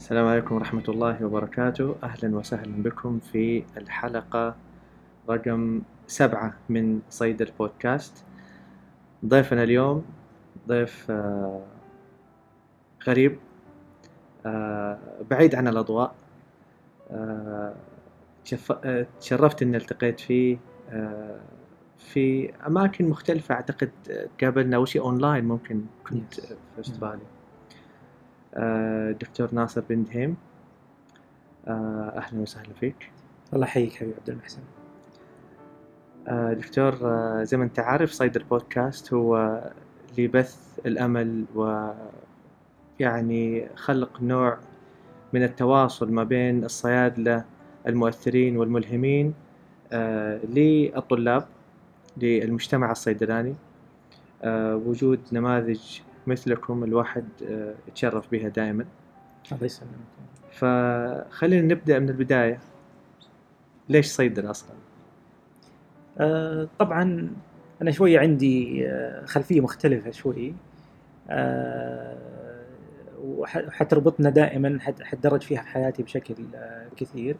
السلام عليكم ورحمة الله وبركاته. أهلا وسهلا بكم في الحلقة رقم سبعة من صيد البودكاست. ضيفنا اليوم ضيف آه، غريب آه، بعيد عن الأضواء آه، تشرفت إني التقيت فيه في أماكن مختلفة. أعتقد قابلنا أول شيء أونلاين ممكن كنت Yes. في أستراليا. دكتور ناصر بن دهيم. آه، أهلا وسهلا فيك. الله يحييك حبيبي عبد المحسن. آه، دكتور آه، زي ما أنت عارف صيد البودكاست هو لبث الأمل و يعني خلق نوع من التواصل ما بين الصيادلة المؤثرين والملهمين آه، للطلاب للمجتمع الصيدلاني. آه، وجود نماذج مثلكم الواحد آه، يتشرف بها دائما الله يسلمك. فخلينا نبدأ من البداية. ليش صيدلة أصلا؟ آه طبعا أنا شوية عندي آه خلفية مختلفة شوي. وح- وحتربطنا دائما حت- حتدرج فيها في حياتي بشكل آه كثير.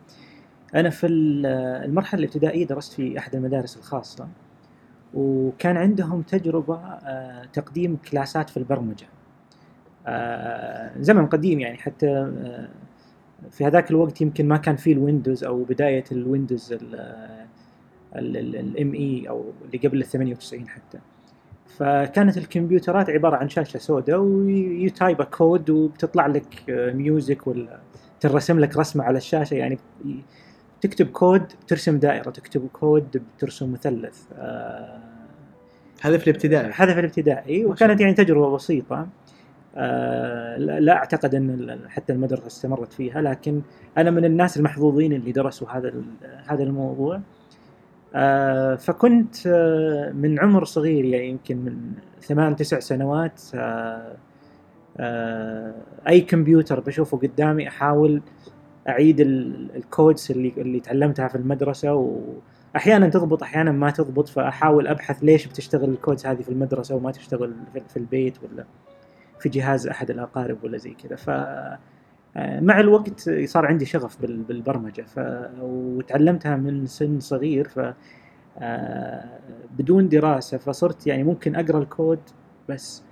أنا في ال- المرحلة الابتدائية درست في أحد المدارس الخاصة. وكان عندهم تجربة آه تقديم classات في البرمجة. آه زمن قديم يعني حتى آه في هذاك الوقت يمكن ما كان في ال Windows أو بداية ال Windows ME أو اللي قبل ال 98 حتى. فكانت الكمبيوترات عبارة عن شاشة سوداء وي type code وبتطلع لك music ولا ترسم لك رسمة على الشاشة يعني تكتب كود ترسم دائرة تكتب كود بترسم مثلث آه، هذا في الابتدائي. هذا في الابتدائي. وكانت يعني تجربة بسيطة آه، لا أعتقد أن حتى المدرسة استمرت فيها لكن أنا من الناس المحظوظين اللي درسوا هذا هذا الموضوع. آه، فكنت آه، من عمر صغير يعني يمكن من ثمان تسع سنوات أي كمبيوتر بشوفه قدامي أحاول أعيد ال- ال codes اللي اللي تعلمتها في المدرسة وأحيانا تضبط أحيانا ما تضبط فأحاول أبحث ليش بتشتغل ال codes هذه في المدرسة وما تشتغل في- البيت ولا في جهاز أحد الأقارب ولا زي كذا. ف آه، مع الوقت صار عندي شغف بال- بالبرمجة ف... وتعلمتها من سن صغير ف آه، بدون دراسة فصرت يعني ممكن أقرأ الكود بس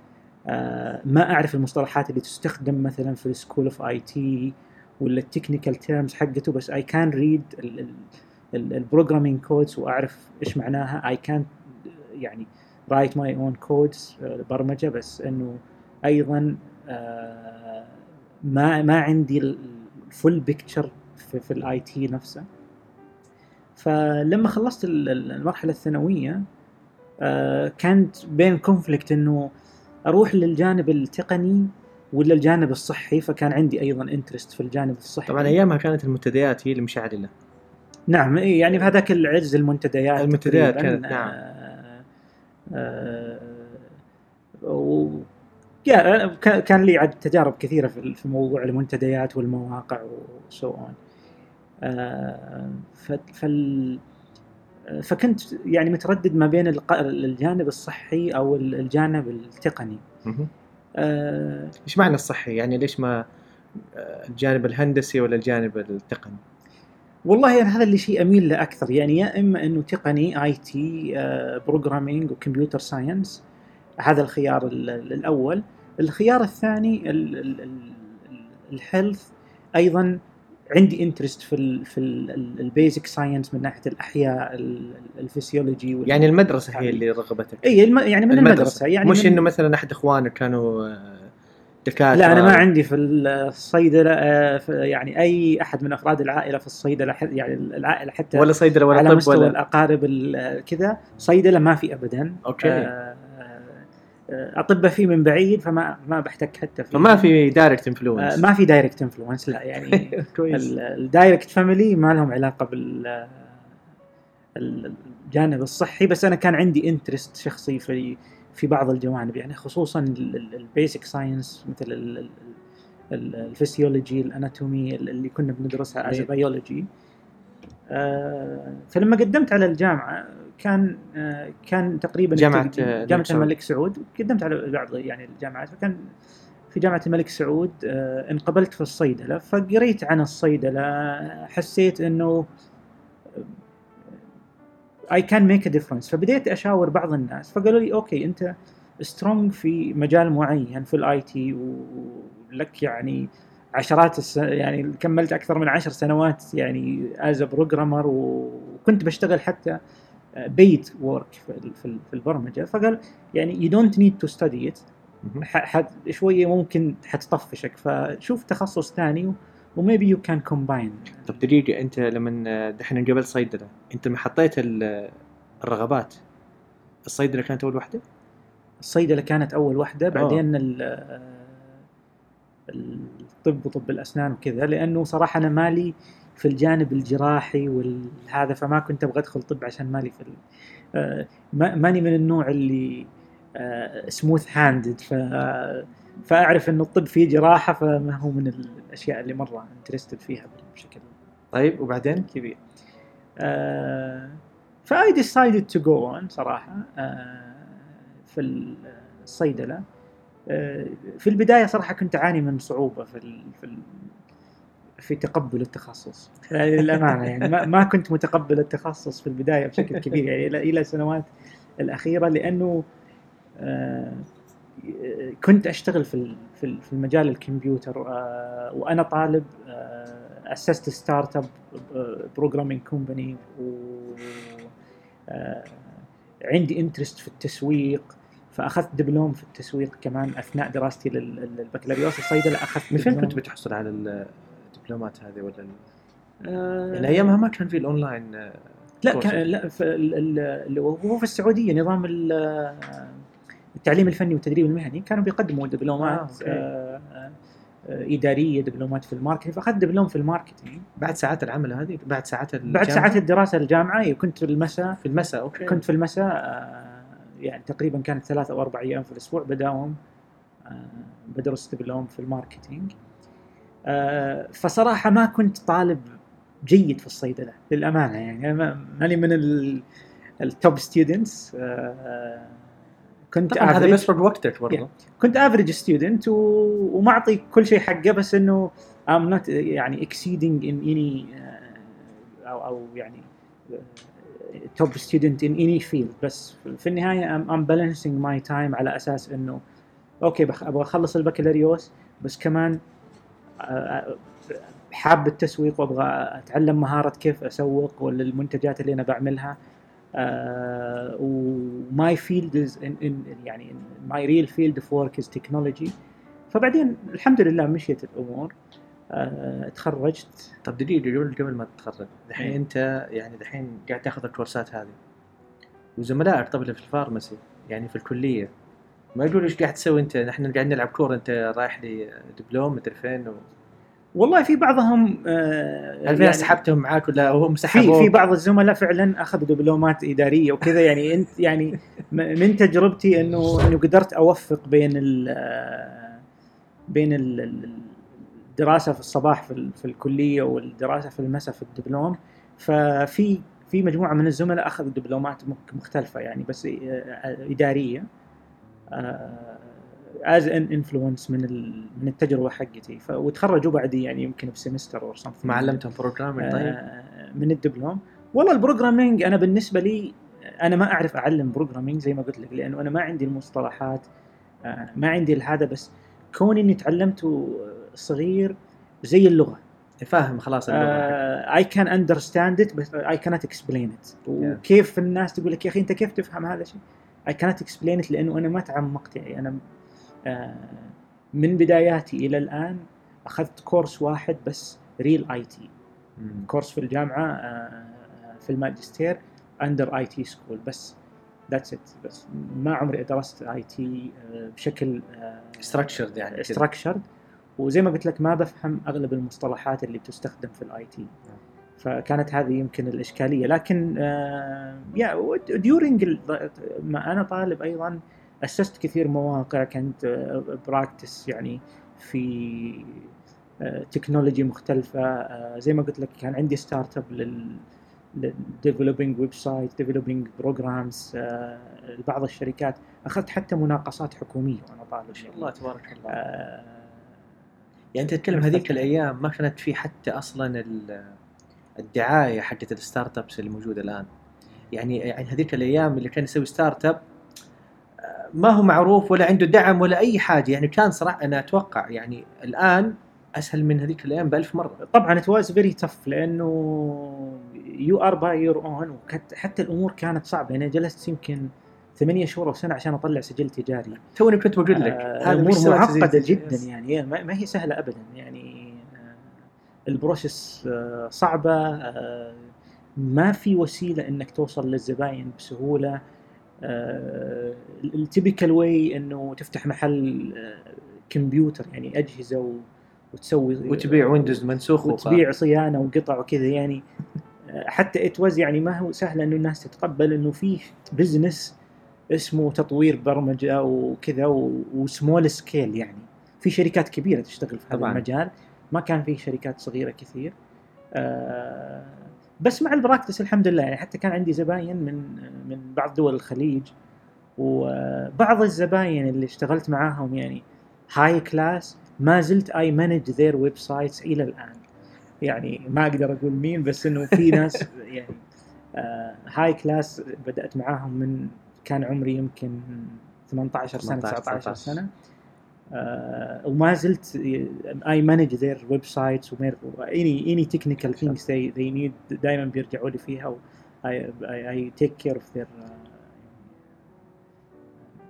آه، ما أعرف المصطلحات اللي تستخدم مثلا في ال school of IT ولا ال technical terms حقته بس I can read ال programming codes وأعرف إيش معناها. I can يعني write my own codes برمجه بس إنه أيضا آه، ما ما عندي ال full picture في, ال IT نفسه. فلما خلصت ال- ال- المرحلة الثانوية آه، كانت بين conflict إنه أروح للجانب التقني ولا الجانب الصحي فكان عندي أيضا interest في الجانب الصحي. طبعا أيامها كانت المنتديات هي المشعللة نعم إيه، يعني في هذاك العز المنتديات المنتديات كانت، نعم. آه، آه، و كان- لي عد تجارب كثيرة في موضوع المنتديات والمواقع and so on فال فكنت يعني متردد ما بين الجانب الصحي أو الجانب التقني. إيش معنى الصحي؟ يعني ليش ما آه، الجانب الهندسي ولا الجانب التقني؟ والله أنا هذا اللي شيء أميل له أكثر يعني يا إما إنه تقني IT programming و computer science هذا الخيار ال- ال- الأول الخيار الثاني ال health أيضا عندي interest في ال في ال basic science من ناحية الأحياء ال- الفسيولوجي وال- يعني المدرسة هي اللي رغبتك؟ إي الم- يعني من المدرسة. يعني مش من- إنه مثلا أحد إخوانك كانوا آه، دكاترة؟ لا أنا ما عندي في الصيدلة آه، يعني أي أحد من أفراد العائلة في الصيدلة يعني العائلة حتى ولا صيدلة ولا على طب مستوى ولا؟ الأقارب ال- كذا صيدلة ما في ابدا okay. آه، آه، أطباء فيه من بعيد فما ما بحتك حتى فيه. فما في direct آه، influence ما في direct influence لا يعني كويس. ال- ال direct family ما لهم علاقة بال ال- الجانب الصحي. بس أنا كان عندي interest شخصي في في بعض الجوانب يعني خصوصا ال basic science مثل ال- ال- ال- ال physiology ال anatomy اللي كنا بندرسها as جميل. بيولوجي فلما قدمت على الجامعة كان آه، كان تقريبا جامعة، التقديم- آه، الملك جامعه سعود. الملك سعود. قدمت على بعض يعني الجامعات فكان في جامعة الملك سعود آه، انقبلت في الصيدلة. فقريت عن الصيدلة حسيت إنه I can make a difference فبديت أشاور بعض الناس فقالوا لي okay أنت strong في مجال معين في ال IT ولك يعني عشرات الس... يعني كملت أكثر من عشر سنوات يعني as programmer وكنت بشتغل حتى paid work في البرمجة فقال يعني you don't need to study it شوية ممكن حتطفشك فشوف تخصص ثاني و maybe you can combine طب دقيقه أنت لما دحين قبل صيدله أنت لما حطيت الرغبات الصيدله كانت أول واحدة؟ الصيدله كانت أول واحدة بعدين الطب وطب الأسنان وكذا لأنه صراحة أنا مالي في الجانب الجراحي وهذا فما كنت أبغى أدخل طب عشان مالي في آه، ماني من النوع اللي سموث آه، handed ف فأعرف إنه الطب فيه جراحة فما هو من الأشياء اللي مرة interested فيها بشكل طيب وبعدين؟ كبير. آه ف I decided to go on صراحة آه في الصيدله آه في البداية صراحة كنت أعاني من صعوبة في في في تقبل التخصص. للأمانة يعني ما, ما كنت متقبل التخصص في البداية بشكل كبير يعني إلى السنوات الأخيرة لأنه آه كنت أشتغل في في المجال الكمبيوتر آه، وأنا طالب آه، أسست startup programming company و عندي interest في التسويق فأخذت دبلوم في التسويق كمان أثناء دراستي للبكالوريوس الصيدله أخذت من فين كنت بتحصل على الدبلومات هذه ولا آه يعني أيامها ما كان في الأونلاين لا كان لا هو في السعودية نظام التعليم الفني والتدريب المهني. كانوا بيقدموا دبلومات آه آه آه إدارية دبلومات في ال marketing. فأخذت دبلوم في ال marketing. بعد ساعات العمل هذه بعد ساعات الجامعة؟ بعد ساعات الدراسة الجامعة كنت في المساء في المساء okay. كنت في المساء آه، يعني تقريبا كانت ثلاث أو أربع أيام في الأسبوع بداوم آه، بدرس دبلوم في ال marketing. آه، فصراحة ما كنت طالب جيد في الصيدلة للأمانة يعني. ماني من ال top students كنت هذا بس في وقتك برضه yeah. كنت average student و... ومعطي كل شيء حقه بس إنه I'm not يعني exceeding in any أو أو يعني top student in any field بس في النهاية I'm balancing my time على أساس إنه okay بخ... أبغى أخلص البكالوريوس بس كمان آه، آه، حاب التسويق وأبغى أتعلم مهارة كيف أسوق ولا المنتجات اللي أنا بعملها. و my field is يعني my real field of work is technology فبعدين الحمد لله مشيت الأمور. uh, تخرجت. طب دقيقة قبل قبل ما تتخرج الحين إيه. أنت يعني الحين قاعد تاخذ الكورسات هذه. وزملائك طبعا في الفارماسي يعني في الكلية ما يقولوا إيش قاعد تسوي أنت؟ نحن قاعد نلعب كورة أنت رايح لي دبلوم مدري فين و... والله في بعضهم آه هل يعني سحبتهم معاك ولا هم سحبوا في في بعض الزملاء فعلا أخذوا دبلومات إدارية وكذا. يعني أنت يعني من تجربتي إنه إنه قدرت أوفق بين ال بين الدراسة في الصباح في, في الكلية والدراسة في المساء في الدبلوم ففي في مجموعة من الزملاء أخذوا دبلومات مختلفة يعني بس آه، إدارية آه، as an influence من من التجربة حقتي. وتخرجوا بعدي يعني يمكن ب semester أو ما علمتهم programming طيب؟ آه، من الدبلوم. والله ال programming أنا بالنسبة لي أنا ما أعرف أعلم programming زي ما قلت لك لأنه أنا ما عندي المصطلحات ما عندي هذا بس كوني إني تعلمته صغير زي اللغة. فاهم خلاص I can understand it بس اي كانت اكسبلين ات وكيف الناس تقول لك يا أخي أنت كيف تفهم هذا الشيء؟ اي كانت اكسبلين ات لأنه أنا ما تعمقت يعني. أنا آه، من بداياتي إلى الآن أخذت كورس واحد بس real IT course في الجامعة آه، في الماجستير under IT school بس. that's it بس ما عمري درست IT آه، بشكل structured يعني structured وزي ما قلت لك ما بفهم أغلب المصطلحات اللي بتستخدم في ال IT فكانت هذه يمكن الإشكالية. لكن yeah during ما أنا طالب أيضا اسست كثير مواقع كنت practice يعني في technology مختلفة. زي ما قلت لك كان عندي startup لل developing website developing programs بعض الشركات. أخذت حتى مناقصات حكومية وأنا طالب. ما شاء الله تبارك الله. آه، يعني أنت تتكلم هذيك الأيام ما كانت في حتى أصلا ال- الدعاية حقت ال startups اللي موجودة الآن. يعني يعني هذيك الأيام اللي كان يسوي startup آه، ما هو معروف ولا عنده دعم ولا أي حاجة. يعني كان صراحة أنا أتوقع يعني الآن أسهل من هذيك الأيام بألف مرة. طبعا it was very tough لأنه you are by your own وحتى الأمور كانت صعبة. يعني جلست يمكن ثمانية شهور أو سنة عشان أطلع سجل تجاري. توني كنت بقول لك آه، سويت معقدة جدا يعني ما هي سهلة ابدا يعني آه، ال process آه، صعبة آه، ما في وسيلة إنك توصل للزباين بسهولة. ال typical way إنه تفتح محل آه، كمبيوتر يعني أجهزة و- وتسوي وتبيع ويندوز منسوخ وخ- وتبيع صيانة وقطع وكذا يعني. حتى it was يعني ما هو سهل إنه الناس تتقبل إنه في business اسمه تطوير برمجة وكذا و small scale يعني. في شركات كبيرة تشتغل في هذا طبعاً. المجال. ما كان في شركات صغيرة كثير. آه، بس مع ال practice الحمد لله يعني. حتى كان عندي زباين من من بعض دول الخليج. وبعض الزباين اللي اشتغلت معاهم يعني high class ما زلت I manage their websites إلى الآن. يعني ما أقدر أقول مين بس إنه في ناس يعني high class بدأت معاهم من كان عمري يمكن 18 سنة 18 19 سنة آه وما زلت I manage their websites any any technical they they need دائما بيرجعوا لي فيها و I take care of their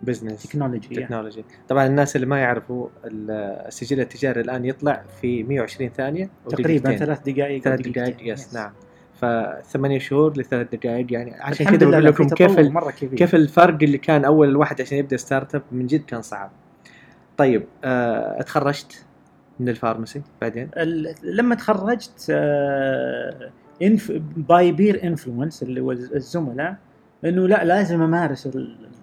business technology technology طبعا الناس اللي ما يعرفوا ال- السجل التجاري الآن يطلع في 120 ثانية تقريبا. ثلاث دقائق ثلاث. دقائق yes. نعم فثمانية شهور لثلاث دقائق يعني. عشان كذا بقول لكم كيف مرة كبير. كيف الفرق اللي كان أول الواحد عشان يبدأ startup من جد كان صعب. طيب آه اتخرجت من ال pharmacy بعدين؟ لما تخرجت آه، انف by peer influence اللي هو الزملاء إنه لا لازم أمارس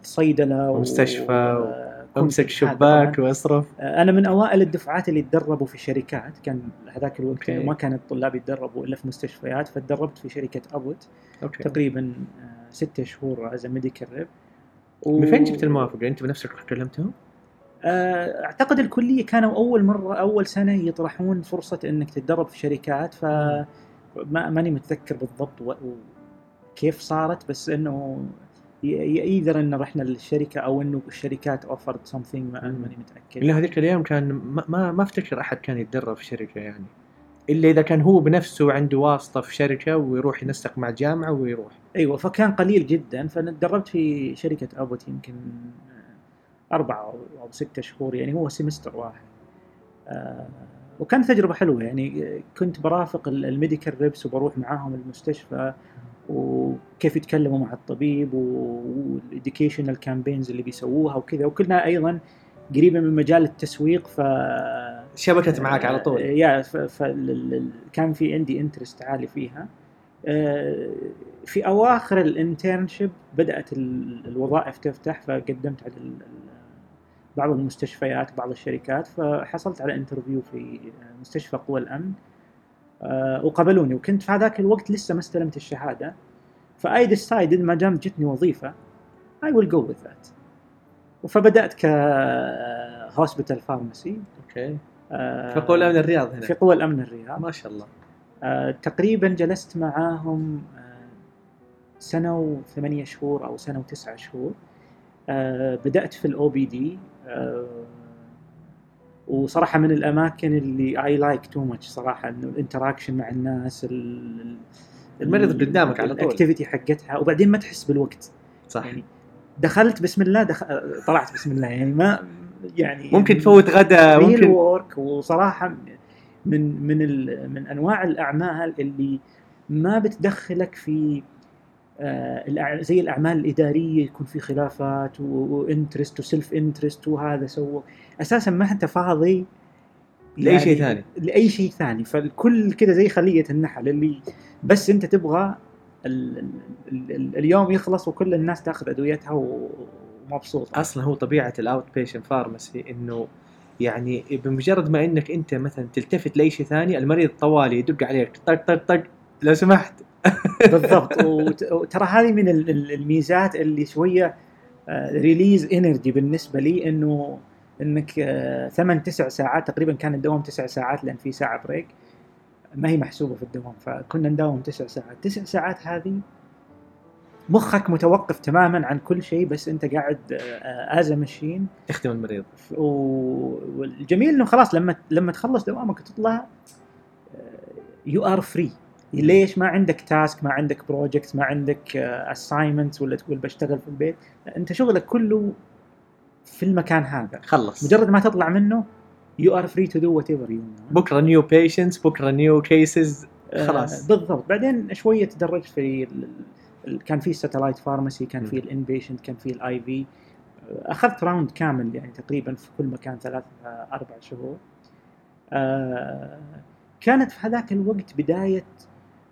الصيدلة و- ومستشفى و- أمسك شباك. وأصرف آه، أنا من أوائل الدفعات اللي تدربوا في شركات كان هذاك الوقت. إنه ما كان الطلاب يتدربوا إلا في مستشفيات فتدربت في شركة أبوت okay تقريبا آه، ستة شهور as medical rep من فين جبت الموافقه؟ أنت بنفسك رحت كلمتهم؟ آه، أعتقد الكلية كانوا أول مرة أول سنة يطرحون فرصة إنك تتدرب في شركات ف ما ماني متذكر بالضبط و... كيف صارت بس إنه either إنه رحنا للشركة أو إنه الشركات offered something مم. ماني متأكد. لأن هذيك الأيام كان ما, ما, أفتكر أحد كان يتدرب في شركة يعني. إلا إذا كان هو بنفسه عنده واسطة في شركة ويروح ينسق مع الجامعة ويروح. أيوه فكان قليل جدا. فانا تدربت في شركة أبوت يمكن أربعة أو ستة شهور يعني هو semester واحد. آه، وكانت تجربة حلوة يعني. كنت برافق ال- ال medical reps وبروح معاهم المستشفى. وكيف يتكلموا مع الطبيب وال educational campaigns اللي بيسووها وكذا. وكلها أيضا قريبة من مجال التسويق ف شبكت معك على طول. يا ف... ف... ال- ال- كان في عندي interest عالي فيها. آه، في أواخر ال internship بدأت ال- الوظائف تفتح فقدمت على بعض المستشفيات بعض الشركات فحصلت على interview في مستشفى قوى الأمن. آه، وقبلوني وكنت في هذاك الوقت لسه ما استلمت الشهادة. ف I decided ما دام جتني وظيفة I will go with that فبدأت ك hospital pharmacy okay. ف full من الرياض هنا. في قوى الأمن الرياض. ما شاء الله. آه، تقريبا جلست معاهم آه، سنة وثمانية شهور أو سنة وتسعة شهور. آه، بدأت في ال OPD وصراحة من الأماكن اللي I like too much صراحة إنه ال interaction مع الناس ال- المريض قدامك على طول. ال activity حقتها وبعدين ما تحس بالوقت. صح. يعني دخلت بسم الله دخ... طلعت بسم الله يعني ما يعني ممكن تفوت غدا ممكن work وصراحة من من ال- من أنواع الأعمال اللي ما بتدخلك في زي الأعمال الإدارية يكون في خلافات و interest و self interest وهذا سوى أساسا ما أنت فاضي لأي شيء ثاني. لأي شيء ثاني. فالكل كذا زي خلية النحل اللي بس أنت تبغى ال ال ال اليوم يخلص وكل الناس تأخذ أدويتها ومبسوطة. أصلا هو طبيعة ال outpatient pharmacy إنه يعني بمجرد ما إنك أنت مثلا تلتفت لأي شيء ثاني المريض طوالي يدق عليك طق طق طق لو سمحت بالضبط. وت- وترى هذه من ال- ال- الميزات اللي شوية release energy بالنسبة لي إنه إنك آه، ثمان تسع ساعات تقريبا كان الدوام تسع ساعات لأن في ساعة break ما هي محسوبة في الدوام فكنا نداوم تسع ساعات. تسع ساعات هذه مخك متوقف تماما عن كل شيء بس أنت قاعد as machine تخدم المريض. والجميل إنه خلاص لما لما تخلص دوامك وتطلع you are free ليش ما عندك task ما عندك project ما عندك assignment ولا تقول بشتغل في البيت؟ أنت شغلك كله في المكان هذا. خلص. مجرد ما تطلع منه you are free to do whatever you بكرة new patients بكرة new cases خلاص. بالضبط. بعدين شوية تدرجت في كان في satellite pharmacy كان في م. ال inpatient كان في ال IV أخذت round كامل يعني تقريبا في كل مكان ثلاث آه، أربع شهور. آه، كانت في هذاك الوقت بداية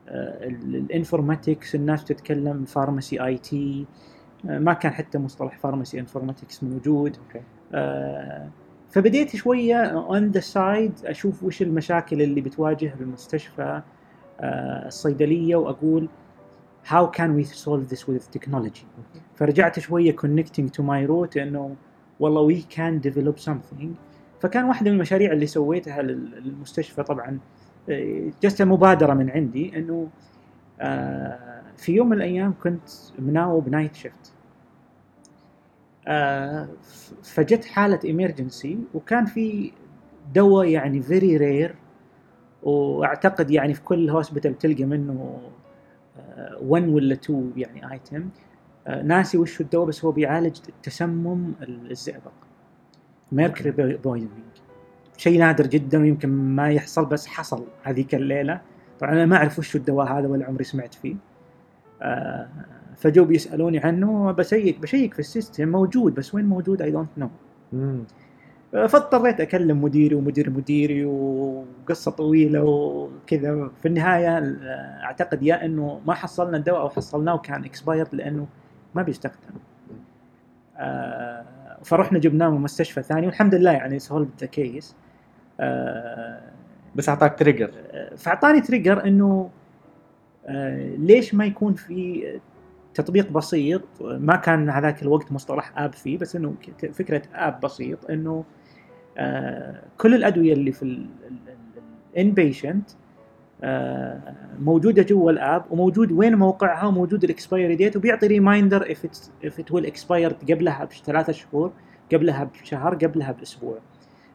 ال informatics الناس تتكلم pharmacy IT. ما كان حتى مصطلح pharmacy informatics موجود. okay. آه، فبديت شوية on the side أشوف وش المشاكل اللي بتواجه المستشفى آه، الصيدلية وأقول how can we solve this with technology. فرجعت شوية connecting to my root إنه والله we can develop something. فكان واحدة من المشاريع اللي سويتها لل- للمستشفى طبعا آه، just مبادرة من عندي إنه آه، في يوم من الأيام كنت مناوب night shift آه، ف- فجت حالة emergency وكان في دواء يعني very rare وأعتقد يعني في كل hospital تلقى منه 1 ولا 2 يعني item ناسي وش الدواء بس هو بيعالج التسمم الزئبق. mercury poisoning شيء نادر جدا ويمكن ما يحصل بس حصل هذيك الليلة. طبعا أنا ما أعرف وش الدواء هذا ولا عمري سمعت فيه. آه، فجو بيسألوني عنه ب check ب check في ال system موجود بس وين موجود؟ I don't know. فاضطريت أكلم مديري ومدير مديري وقصة طويلة وكذا. في النهاية آه، أعتقد يا إنه ما حصلنا الدواء أو حصلناه وكان expired لأنه ما بيستخدم. آه، فرحنا جبناه من مستشفى ثاني والحمد لله يعني solved the case بس أعطاك trigger فأعطاني trigger إنه آه، ليش ما يكون في تطبيق بسيط؟ ما كان هذاك الوقت مصطلح app فيه بس إنه فكرة app بسيط إنه آه، كل الأدوية اللي في ال inpatient موجودة جوا ال app وموجود وين موقعها؟ وموجود ال expiry date وبيعطي reminder if if it will expire قبلها بثلاثة شهور قبلها بشهر قبلها بأسبوع.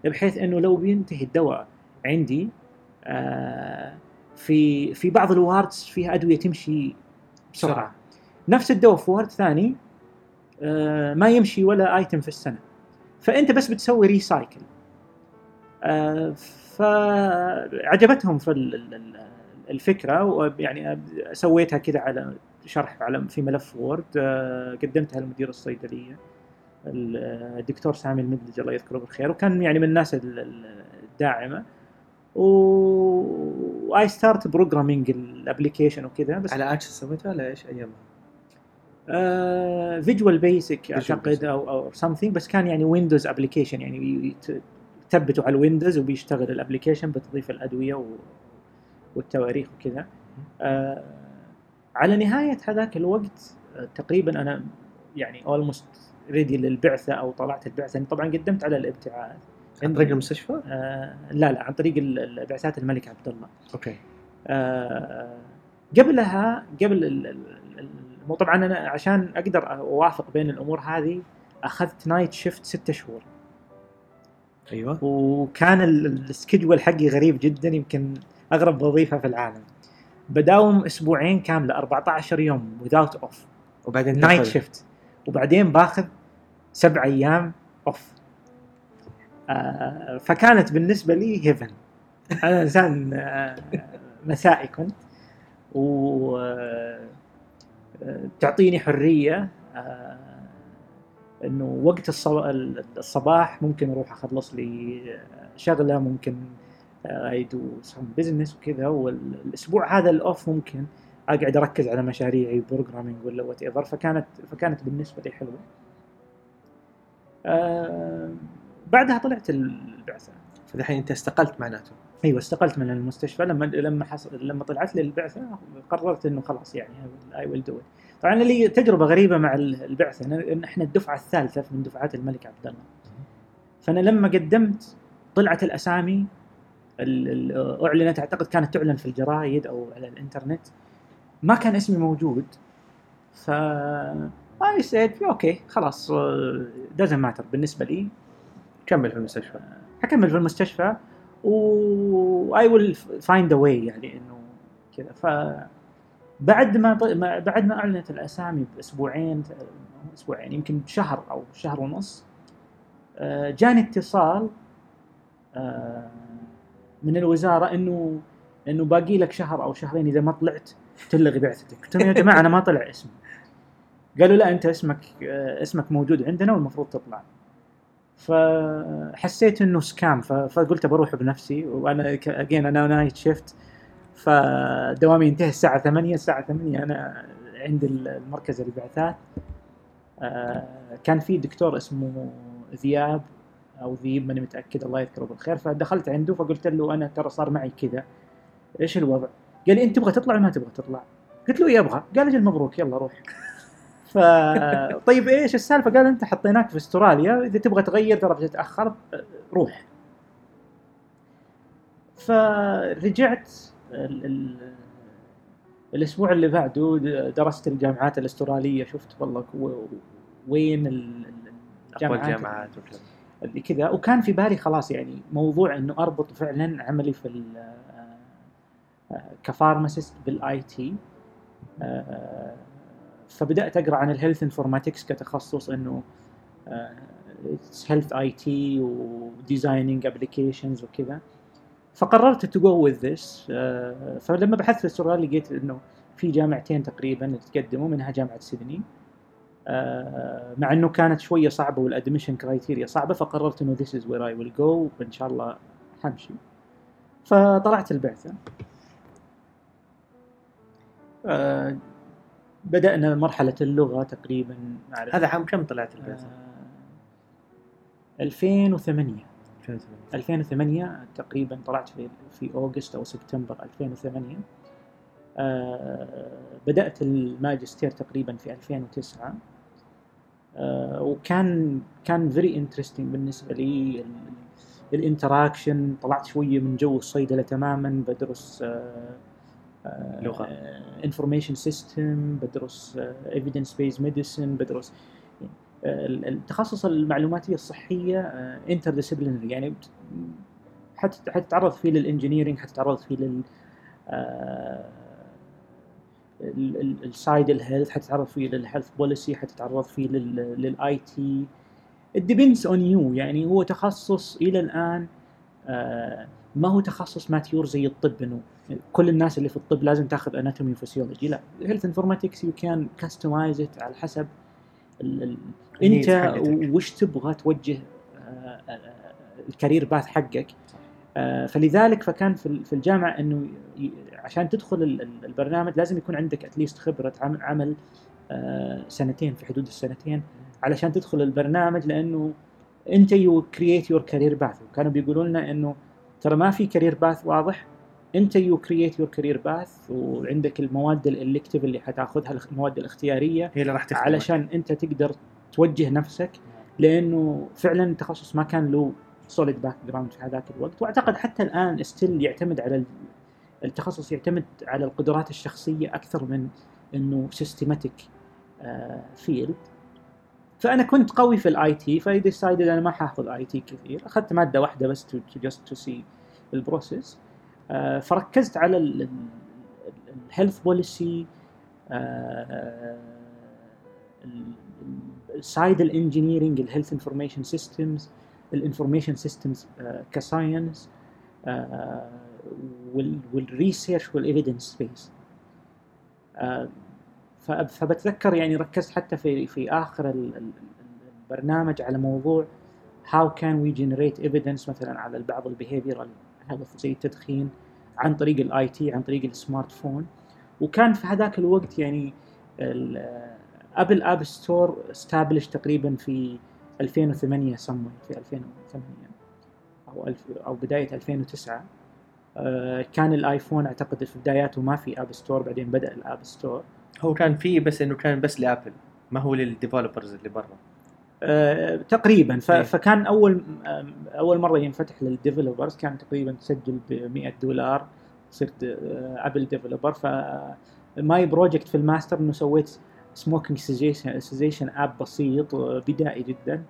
بحيث أنه لو بينتهي الدواء عندي آه، في في بعض ال wards فيها أدوية تمشي بسرعة. نفس الدواء في ward ثاني آه، ما يمشي ولا item في السنة. فأنت بس بتسوي recycle آه، فعجبتهم في ال- ال- ال- الفكرة ويعني سويتها كذا على شرح على في ملف Word قدمتها لمدير الصيدلية. ال- الدكتور سامي المدلج الله يذكره بالخير وكان يعني من الناس ال- ال- الداعمة و I start programming ال application وكذا بس على Access سويتها ولا إيش ايامها؟ Visual Basic أعتقد. أو أو something بس كان يعني Windows application يعني تثبته على ال Windows وبيشتغل ال application بتضيف الأدوية و... والتواريخ وكذا آه على نهاية هذاك الوقت آه تقريبا أنا يعني almost ready للبعثة أو طلعت البعثة. يعني طبعا قدمت على الابتعاث. عن طريق المستشفى؟ آه لا لا عن طريق بعثات الملك عبد الله. okay. آه، قبلها قبل ال- طبعا أنا عشان أقدر أوافق بين الأمور هذه أخذت night shift ستة شهور. أيوه. وكان ال- ال- ال schedule حقي غريب جدا يمكن أغرب وظيفة في العالم. بداوم أسبوعين كاملة 14 يوم without off وبعدين night shift وبعدين باخذ سبع أيام off آه فكانت بالنسبة لي heaven أنا إنسان آه مسائي كنت. و آه، تعطيني حرية آه إنه وقت الصب- الصباح ممكن أروح أخلص لي شغلة ممكن I do some business وكذا. والأسبوع هذا ال off ممكن أقعد أركز على مشاريعي programming ولا whatever فكانت فكانت بالنسبة لي حلوة. آه بعدها طلعت البعثة. فالحين أنت استقلت معناته. أيوه استقلت من المستشفى. لما لما حصل لما طلعت لي البعثة قررت إنه خلاص يعني I will do طبعا لي تجربة غريبة مع البعثة. إن إحنا الدفعة الثالثة من دفعات الملك عبد الله. فأنا لما قدمت طلعت الأسامي أعلنت أعتقد كانت تعلن في الجرايد أو على الإنترنت. ما كان اسمي موجود. ف I said okay خلاص doesn't matter بالنسبة لي كمل في المستشفى. حكمل في المستشفى و I will find a way يعني إنه كذا. ف بعد ما بعد ما أعلنت الأسامي بأسبوعين أسبوعين يمكن شهر أو شهر ونص آه، جاني اتصال آه، من الوزارة إنه إنه باقي لك شهر أو شهرين إذا ما طلعت تلغي بعثتك. قلت لهم يا جماعة أنا ما طلع اسمي. قالوا لا أنت اسمك آه، اسمك موجود عندنا والمفروض تطلع. فحسيت إنه scam فقلت بروح بنفسي وأنا again أنا night shift فدوامي ينتهي الساعة 8 الساعة 8 أنا عند المركز البعثات آه، كان في دكتور اسمه ذياب أو ذيب ماني متأكد الله يذكره بالخير. فدخلت عنده فقلت له أنا ترى صار معي كذا. إيش الوضع؟ قال لي أنت تبغى تطلع ولا ما تبغى تطلع؟ قلت له أبغى قال أجل مبروك يلا روح. ف طيب إيش السالفة؟ قال أنت حطيناك في أستراليا إذا تبغى تغير ترى بتتاخر روح. فرجعت ال ال الأسبوع اللي بعده درست الجامعات الأسترالية شفت والله وين الجامعات الجامعات اللي كذا وكان في بالي خلاص يعني موضوع إنه أربط فعلا عملي في ك pharmacist بال IT فبدأت أقرأ عن ال health informatics كتخصص إنه health IT و designing applications وكذا. فقررت to go with this فلما بحثت في أستراليا لقيت إنه في جامعتين تقريبا تقدموا منها جامعة سيدني آه، مع إنه كانت شوية صعبة وال admission criteria صعبة فقررت إنه this is where I will go وإن شاء الله حمشي. فطلعت البعثة. آه، بدأنا مرحلة اللغة تقريبا هذا عام كم طلعت البعثة؟ آه، 2008 2008 2008 تقريبا طلعت في في أوغست أو سبتمبر 2008 آه بدأت الماجستير تقريبا في 2009 آه وكان كان very interesting بالنسبة لي ال interaction طلعت شوية من جو الصيدلة تماما بدرس آه لغة. information system بدرس evidence based medicine بدرس التخصص المعلوماتية الصحية interdisciplinary يعني حتتعرض فيه لل engineering حتتعرض فيه لل ال side ال health حتتعرض فيه لل health policy حتتعرض فيه لل IT it depends on you يعني هو تخصص إلى الآن آه، ما هو تخصص ماتيور زي الطب إنه كل الناس اللي في الطب لازم تاخذ اناتومي وفسيولوجي لا هيلث انفورماتكس يو كان كاستمايز على حسب أنت وش تبغى توجه آه، آه، الكارير باث حقك. آه، فلذلك فكان في الجامعة إنه عشان تدخل البرنامج لازم يكون عندك اتليست خبرة عمل سنتين في حدود السنتين علشان تدخل البرنامج لأنه أنت يو كرييت يور كارير باث وكانوا بيقولوا لنا إنه ترى ما في كارير باث واضح. أنت يو كرييت يور كارير باث وعندك المواد الالكتيف اللي حتاخذها المواد الاختيارية هي اللي راح علشان أنت تقدر توجه نفسك لأنه فعلا التخصص ما كان له سوليد باك جراوند في هذاك الوقت. وأعتقد حتى الآن ستيل يعتمد على التخصص يعتمد على القدرات الشخصية أكثر من إنه سيستماتيك فيلد فأنا كنت قوي في الاي تي فديسايدد أنا ما حاخذ اي تي كثير. أخذت مادة واحدة بس تو جاست تو سي البروسيس فركزت على الهيلث بوليسي سايد الانجينيرنج الهيلث انفورميشن سيستمز الانفورميشن سيستمز كساينس والريسيرش والايفيدنس بيس فبتذكر يعني ركزت حتى في في آخر البرنامج على موضوع how can we generate evidence مثلا على بعض البيهيفيرال هيلث زي التدخين عن طريق الاي تي عن طريق السمارت فون وكان في هذاك الوقت يعني ابل اب ستور استابلش تقريبا في 2008 سمون في 2008 أو أو بداية 2009 آه، كان الايفون أعتقد في بداياته ما في اب ستور بعدين بدأ الاب ستور هو كان فيه بس إنه كان بس لآبل ما هو للديفلوبرز اللي برا. آه، تقريبا. ف- إيه. فكان أول آم، أول مرة ينفتح للديفلوبرز كان تقريبا تسجل ب 100 دولار صرت آه، أبل ديفلوبر ف ماي بروجكت في الماستر إنه سويت سموكينج سيزيشن اب بسيط آه، بدائي جدا.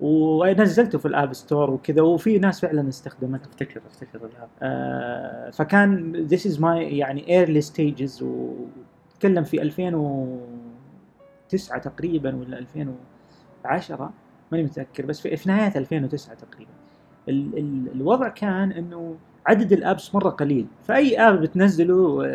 ونزلته في الاب ستور وكذا وفي ناس فعلا استخدمته. أفتكر أفتكر الاب آه، فكان this is my يعني early stages وتكلم في 2009 تقريبا ولا 2010 ماني متذكر بس في, في نهاية 2009 تقريبا. ال ال الوضع كان إنه عدد الأبس مرة قليل. فأي آب بتنزله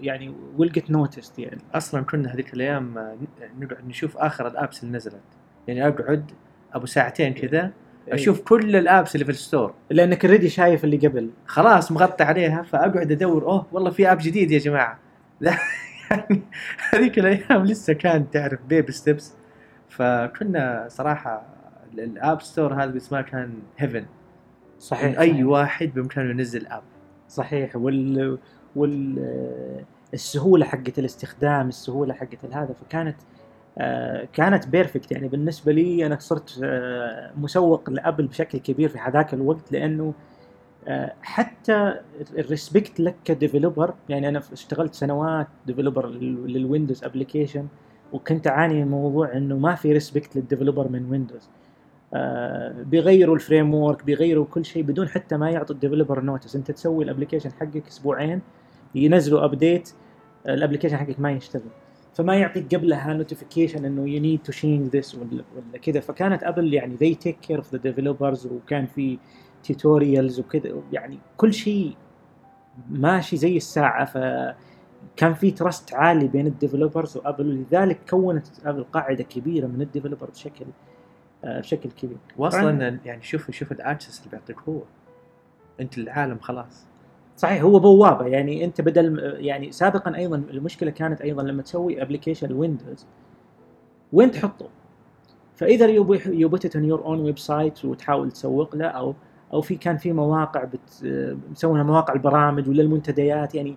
يعني will get noticed يعني. أصلا كنا هذيك الأيام آه، نقعد نشوف آخر الأبس اللي نزلت. يعني أقعد أبو ساعتين كذا أشوف كل الأبس اللي في الستور. لأنك اوريدي شايف اللي قبل. خلاص مغطى عليها فأقعد أدور أوه والله في آب جديد يا جماعة. لا، يعني هذيك الأيام لسه كان تعرف بيبي ستيبس فكنا صراحة ال- الأب ستور هذا اسمه كان هيفن صحيح أي واحد بإمكانه ينزل أب. صحيح وال وال السهولة حقت الاستخدام السهولة حقت هذا فكانت آه، كانت بيرفكت يعني بالنسبة لي أنا صرت آه، مسوق لابل بشكل كبير في هذاك الوقت لأنه حتى الريسبكت لك كديفلوبر يعني أنا اشتغلت سنوات ديفلوبر للويندوز ابلكيشن وكنت أعاني من موضوع إنه ما في ريسبكت للديفلوبر من ويندوز آه، بيغيروا الفريم ورك بيغيروا كل شيء بدون حتى ما يعطوا الديفلوبر نوتس أنت تسوي الابلكيشن حقك أسبوعين ينزلوا ابديت الابلكيشن حقك ما يشتغل. فما يعطيك قبلها نوتيفيكيشن إنه يو نيد تو change ذس ولا كذا. فكانت ابل يعني they take care of the developers وكان في توتوريالز وكذا يعني كل شيء ماشي زي الساعة فكان في تراست عالي بين الديفلوبرز وابل ولذلك كونت ابل قاعدة كبيرة من الديفلوبر بشكل آه، بشكل كبير. واصلا يعني شوف شوف الاكسس اللي بيعطيك هو. أنت العالم خلاص. صحيح هو بوابة. يعني أنت بدل يعني سابقا أيضا المشكلة كانت أيضا لما تسوي ابلكيشن ويندوز وين تحطه؟ فإذا يو بوت اون يور اون ويب سايت وتحاول تسوق له أو أو في كان في مواقع بت مسوينها مواقع البرامج ولا المنتديات يعني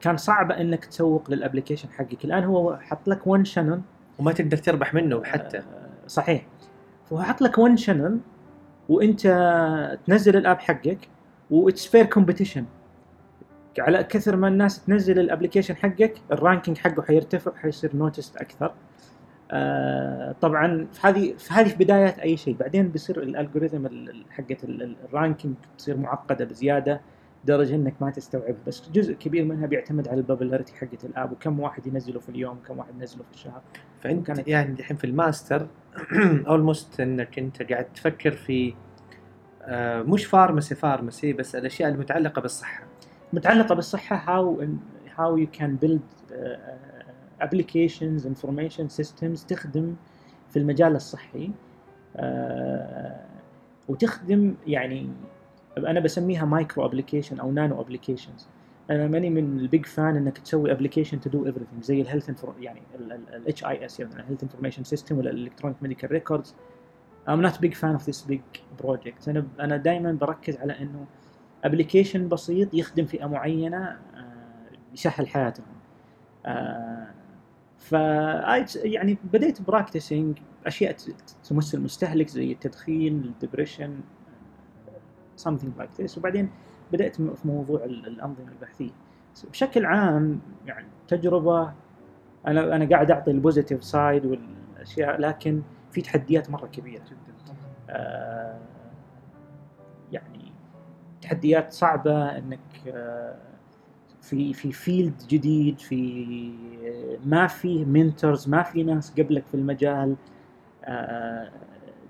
كان صعب إنك تسوق للأبلكيشن حقك. الآن هو حط لك ون شانل وما تقدر تربح منه حتى. صحيح. فهو حط لك ون شانل وإنت تنزل الآب حقك واتس فير كومبيتيشن على كثر ما الناس تنزل الأبلكيشن حقك الرانكينج حقه حيرتفع حيصير نوتست أكثر. آه طبعا في هذه في هذه بداية أي شيء. بعدين بيصير الالجوريثم حقت الرانكينج تصير معقدة بزيادة لدرجة إنك ما تستوعبها بس جزء كبير منها بيعتمد على البابلاريتي حقت الآب وكم واحد ينزله في اليوم كم واحد ينزله في الشهر. فأنت كانت- يعني الحين في الماستر اولموست إنك أنت قاعد تفكر في آه، مش فارمسي فارمسي بس الأشياء المتعلقة بالصحة. متعلقة بالصحة how how you can build applications information systems تخدم في المجال الصحي. آه، وتخدم يعني أنا بسميها مايكرو ابلكيشن أو نانو ابلكيشنز أنا ماني من البيج فان إنك تسوي ابلكيشن تو دو ايفريثينج زي الهيلث يعني الاتش اي اس يعني الهيلث انفورميشن سيستم ولا الالكترونيك ميديكال ريكوردز I'm not big fan of this big project. أنا أنا دائما بركز على إنه ابلكيشن بسيط يخدم فئة معينة آه، يسهل حياتهم. آه، ف يعني بديت براكتسنج أشياء تمس المستهلك زي التدخين الدبريشن something like this. وبعدين بدأت في موضوع ال- الأنظمة البحثية. بشكل عام يعني تجربة أنا أنا قاعد أعطي ال positive side والأشياء لكن في تحديات مرة كبيرة. آه، يعني تحديات صعبة إنك آه، في في field جديد في ما في mentors ما في ناس قبلك في المجال آه،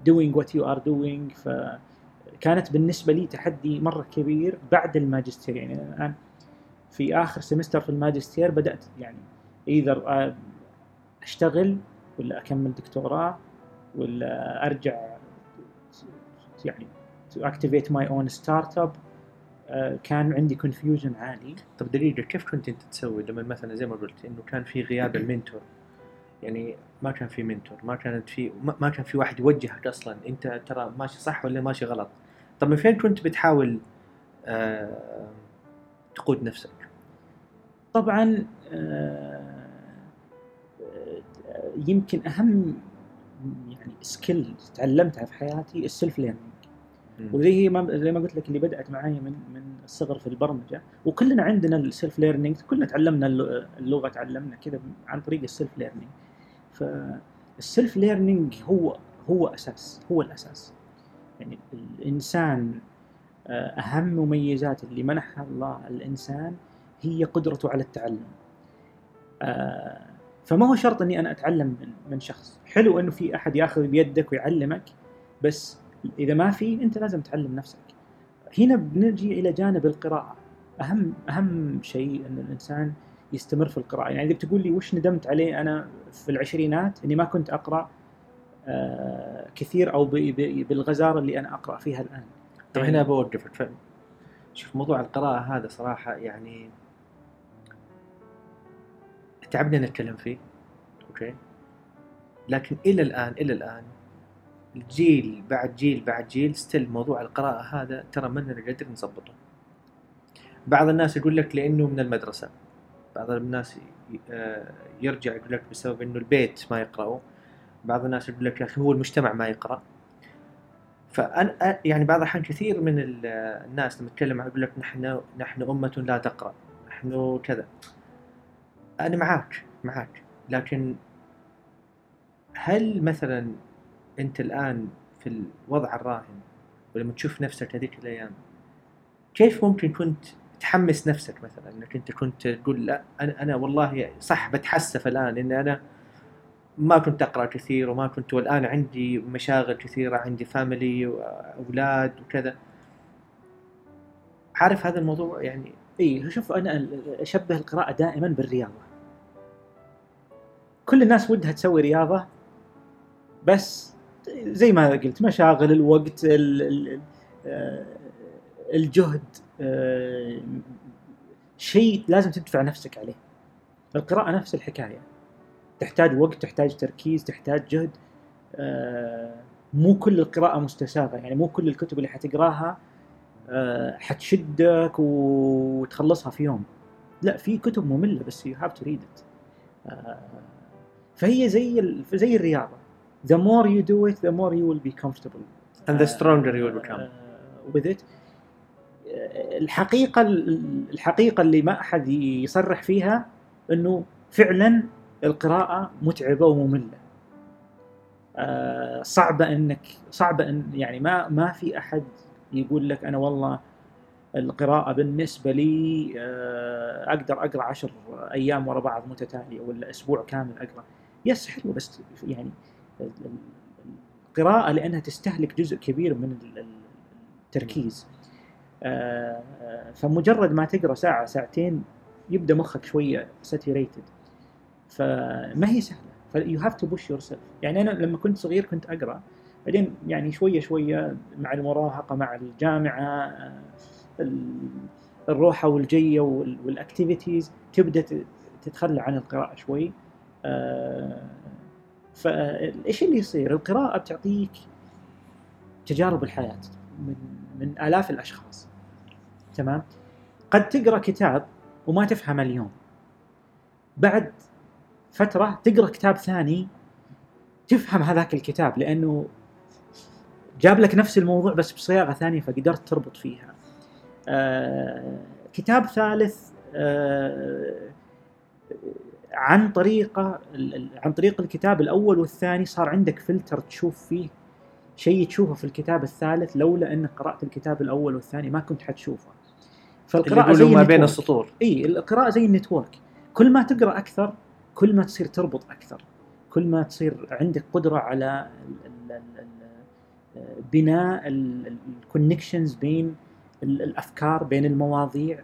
doing what you are doing. فكانت بالنسبة لي تحدي مرة كبير بعد الماجستير. يعني الآن في آخر سمستر في الماجستير بدأت يعني ايذر أشتغل ولا أكمل دكتوراه ولا أرجع يعني to activate my own startup. كان عندي confusion عالي. طب دقيقه كيف كنت أنت تسوي؟ لما مثلا زي ما قلت إنه كان في غياب المنتور. يعني ما كان في منتور ما كانت في ما كان في واحد يوجهك أصلا. أنت ترى ماشي صح ولا ماشي غلط. طب من فين كنت بتحاول آه تقود نفسك؟ طبعا آه، آه، يمكن أهم يعني skill تعلمتها في حياتي ال self learning وزي ما زي ما قلت لك اللي بدأت معايا من من الصغر في البرمجة. وكلنا عندنا ال self learning كلنا تعلمنا اللغة تعلمنا كذا عن طريق ال self learning فال self learning هو هو أساس هو الأساس. يعني الإنسان آه، أهم مميزات اللي منحها الله الإنسان هي قدرته على التعلم. آه، فما هو شرط إني أنا أتعلم من شخص. حلو إنه في أحد ياخذ بيدك ويعلمك بس إذا ما في أنت لازم تعلم نفسك. هنا بنجي إلى جانب القراءة. أهم أهم شيء إن الإنسان يستمر في القراءة. يعني إذا بتقول لي وش ندمت عليه أنا في العشرينات إني ما كنت أقرأ آه، كثير أو بالغزارة اللي أنا أقرأ فيها الآن. طيب هنا بوقفك. شوف موضوع القراءة هذا صراحة يعني تعبنا نتكلم فيه okay؟ لكن إلى الآن إلى الآن الجيل بعد جيل بعد جيل still موضوع القراءة هذا ترى ما لنا قادر نظبطه. بعض الناس يقول لك لأنه من المدرسة. بعض الناس آه، يرجع يقول لك بسبب إنه البيت ما يقرأوا بعض الناس يقول لك يا أخي هو المجتمع ما يقرأ. فأنا يعني بعض الأحيان كثير من الناس لما تتكلم يقول لك نحن نحن أمة لا تقرأ. نحن كذا. أنا معاك معاك. لكن هل مثلا أنت الآن في الوضع الراهن ولما تشوف نفسك هذيك الأيام كيف ممكن كنت تحمس نفسك مثلا؟ إنك أنت كنت تقول لا أنا أنا والله صح بتحسف الآن إن أنا ما كنت أقرأ كثير وما كنت والآن عندي مشاغل كثيرة عندي فاميلي وأولاد وكذا. عارف هذا الموضوع يعني؟ إي شوف أنا أشبه القراءة دائما بالرياضة. كل الناس ودها تسوي رياضة بس زي ما قلت مشاغل الوقت آه، الجهد آه، شيء لازم تدفع نفسك عليه. القراءة نفس الحكاية. تحتاج وقت تحتاج تركيز تحتاج جهد. آه، مو كل القراءة مستساغة. يعني مو كل الكتب اللي حتقراها حتشدك وتخلصها في يوم. لا في كتب مملة بس have to read it. فهي زي زي الرياضة. The more you do it the more you will be comfortable. And the stronger you will become. uh, with it. الحقيقة الحقيقة اللي ما أحد يصرح فيها إنه فعلا القراءة متعبة ومملة. uh, صعبة إنك صعبة ان يعني ما ما في أحد يقول لك أنا والله القراءة بالنسبة لي uh, أقدر أقرأ عشر أيام ورا بعض متتالية ولا أسبوع كامل أقرأ. yes حلو بس يعني القراءة لأنها تستهلك جزء كبير من التركيز. آه، فمجرد ما تقرأ ساعة ساعتين يبدأ مخك شوية saturated فما هي سهلة. ف you have to push yourself يعني أنا لما كنت صغير كنت أقرأ. بعدين يعني شوية شوية مع المراهقة مع الجامعة آه، الروحة والجية والاكتيفيتيز تبدأ تتخلى عن القراءة شوي. آه، فايش اللي يصير؟ القراءة بتعطيك تجارب الحياة من من آلاف الأشخاص تمام؟ قد تقرأ كتاب وما تفهم اليوم بعد فترة تقرأ كتاب ثاني تفهم هذاك الكتاب لأنه جاب لك نفس الموضوع بس بصياغة ثانية فقدرت تربط فيها آه كتاب ثالث آه عن طريقه عن طريق الكتاب الأول والثاني صار عندك فلتر تشوف فيه شيء تشوفه في الكتاب الثالث لولا أنك قرأت الكتاب الأول والثاني ما كنت حتشوفه. فالقراءة زي ما بين السطور. إي القراءة زي ال network. كل ما تقرأ أكثر كل ما تصير تربط أكثر. كل ما تصير عندك قدرة على بناء ال connections بين الأفكار بين المواضيع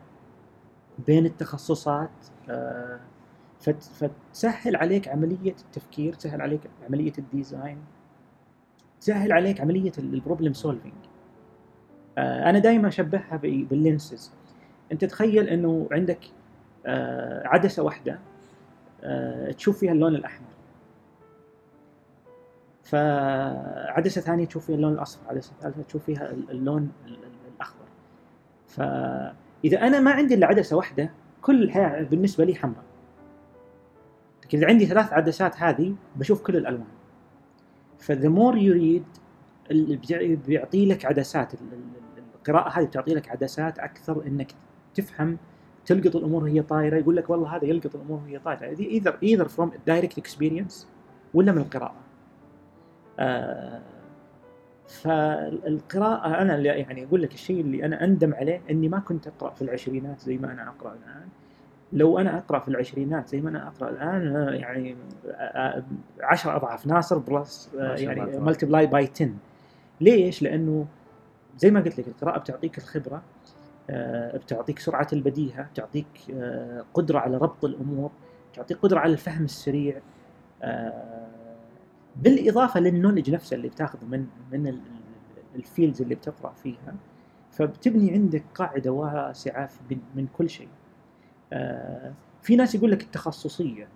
بين التخصصات آه فتسهل عليك عملية التفكير تسهل عليك عملية ال design تسهل عليك عملية ال problem solving آه، أنا دائما أشبهها بال lenses أنت تخيل إنه عندك آه، عدسة واحدة آه، تشوف فيها اللون الأحمر. فعدسة ثانية تشوف فيها اللون الأصفر عدسة ثالثة تشوف فيها اللون الأخضر. فإذا أنا ما عندي إلا عدسة واحدة كل الحياة بالنسبة لي حمراء. لكن اذا عندي ثلاث عدسات هذه بشوف كل الألوان. ف the more you read بيعطي لك عدسات القراءة هذه بتعطي لك عدسات أكثر إنك تفهم تلقط الأمور وهي طايرة يقول لك والله هذا يلقط الأمور وهي طايرة. either either from direct experience ولا من القراءة. آه فالقراءة أنا يعني أقول لك الشيء اللي أنا أندم عليه إني ما كنت أقرأ في العشرينات زي ما أنا أقرأ الآن. لو أنا أقرأ في العشرينات زي ما أنا أقرأ الآن يعني عشر أضعاف ناصر plus يعني multiply by 10 ليش؟ لأنه زي ما قلت لك القراءة بتعطيك الخبرة آه، بتعطيك سرعة البديهة بتعطيك قدرة على ربط الأمور بتعطيك قدرة على الفهم السريع بالإضافة لل knowledge نفسه اللي بتاخذه من من ال fields اللي بتقرأ فيها فبتبني عندك قاعدة واسعة من كل شيء. آه، في ناس يقول لك التخصصية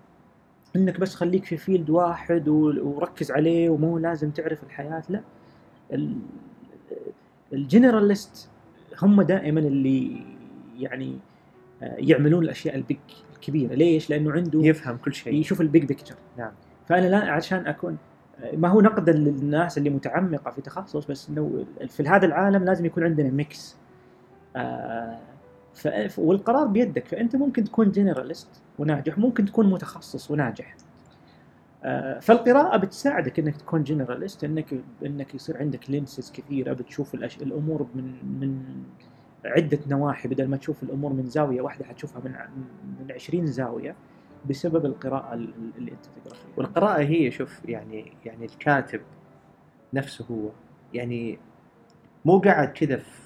إنك بس خليك في field واحد وركز عليه ومو لازم تعرف الحياة لا. ال generalist هم دائما اللي يعني آه، يعملون الأشياء ال big الكبيرة. ليش؟ لأنه عنده يفهم كل شيء. يشوف ال big picture نعم. فأنا لا عشان أكون ما هو نقدا للناس اللي متعمقة في تخصص بس إنه في هذا العالم لازم يكون عندنا mix آه والقرار بيدك. فأنت ممكن تكون generalist وناجح ممكن تكون متخصص وناجح. آه فالقراءة بتساعدك إنك تكون generalist انك إنك يصير عندك لينسز كثيرة بتشوف الأش... الأمور من من عدة نواحي. بدل ما تشوف الأمور من زاوية واحدة حتشوفها من من 20 زاوية بسبب القراءة اللي أنت تقرا فيها والقراءة هي شوف يعني يعني الكاتب نفسه هو. يعني مو قاعد كذا في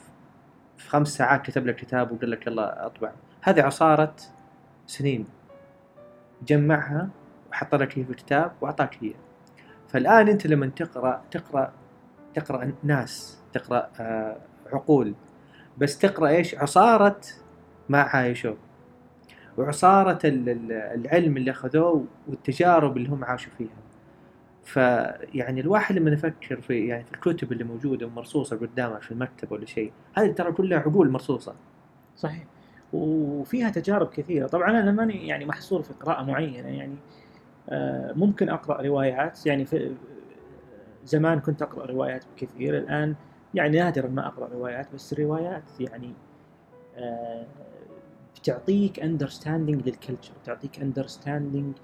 خمس ساعات كتب لك كتاب وقال لك يلا أطبع. هذه عصارة سنين. جمعها وحط لك هي في الكتاب وأعطاك هي. فالآن أنت لما تقرأ تقرأ تقرأ ناس تقرأ آه عقول بس تقرأ إيش؟ عصارة ما عايشوا. وعصارة العلم اللي أخذوه والتجارب اللي هم عاشوا فيها. فيعني الواحد لما يفكر في يعني في الكتب اللي موجودة ومرصوصة قدامه في المكتب ولا شيء هذه ترى كلها عقول مرصوصة. صحيح. وفيها تجارب كثيرة. طبعا أنا ماني يعني محصور في قراءة معينة يعني آه، ممكن أقرأ روايات. يعني في زمان كنت أقرأ روايات كثير الآن يعني نادرا ما أقرأ روايات بس الروايات يعني آه، بتعطيك understanding لل culture بتعطيك understanding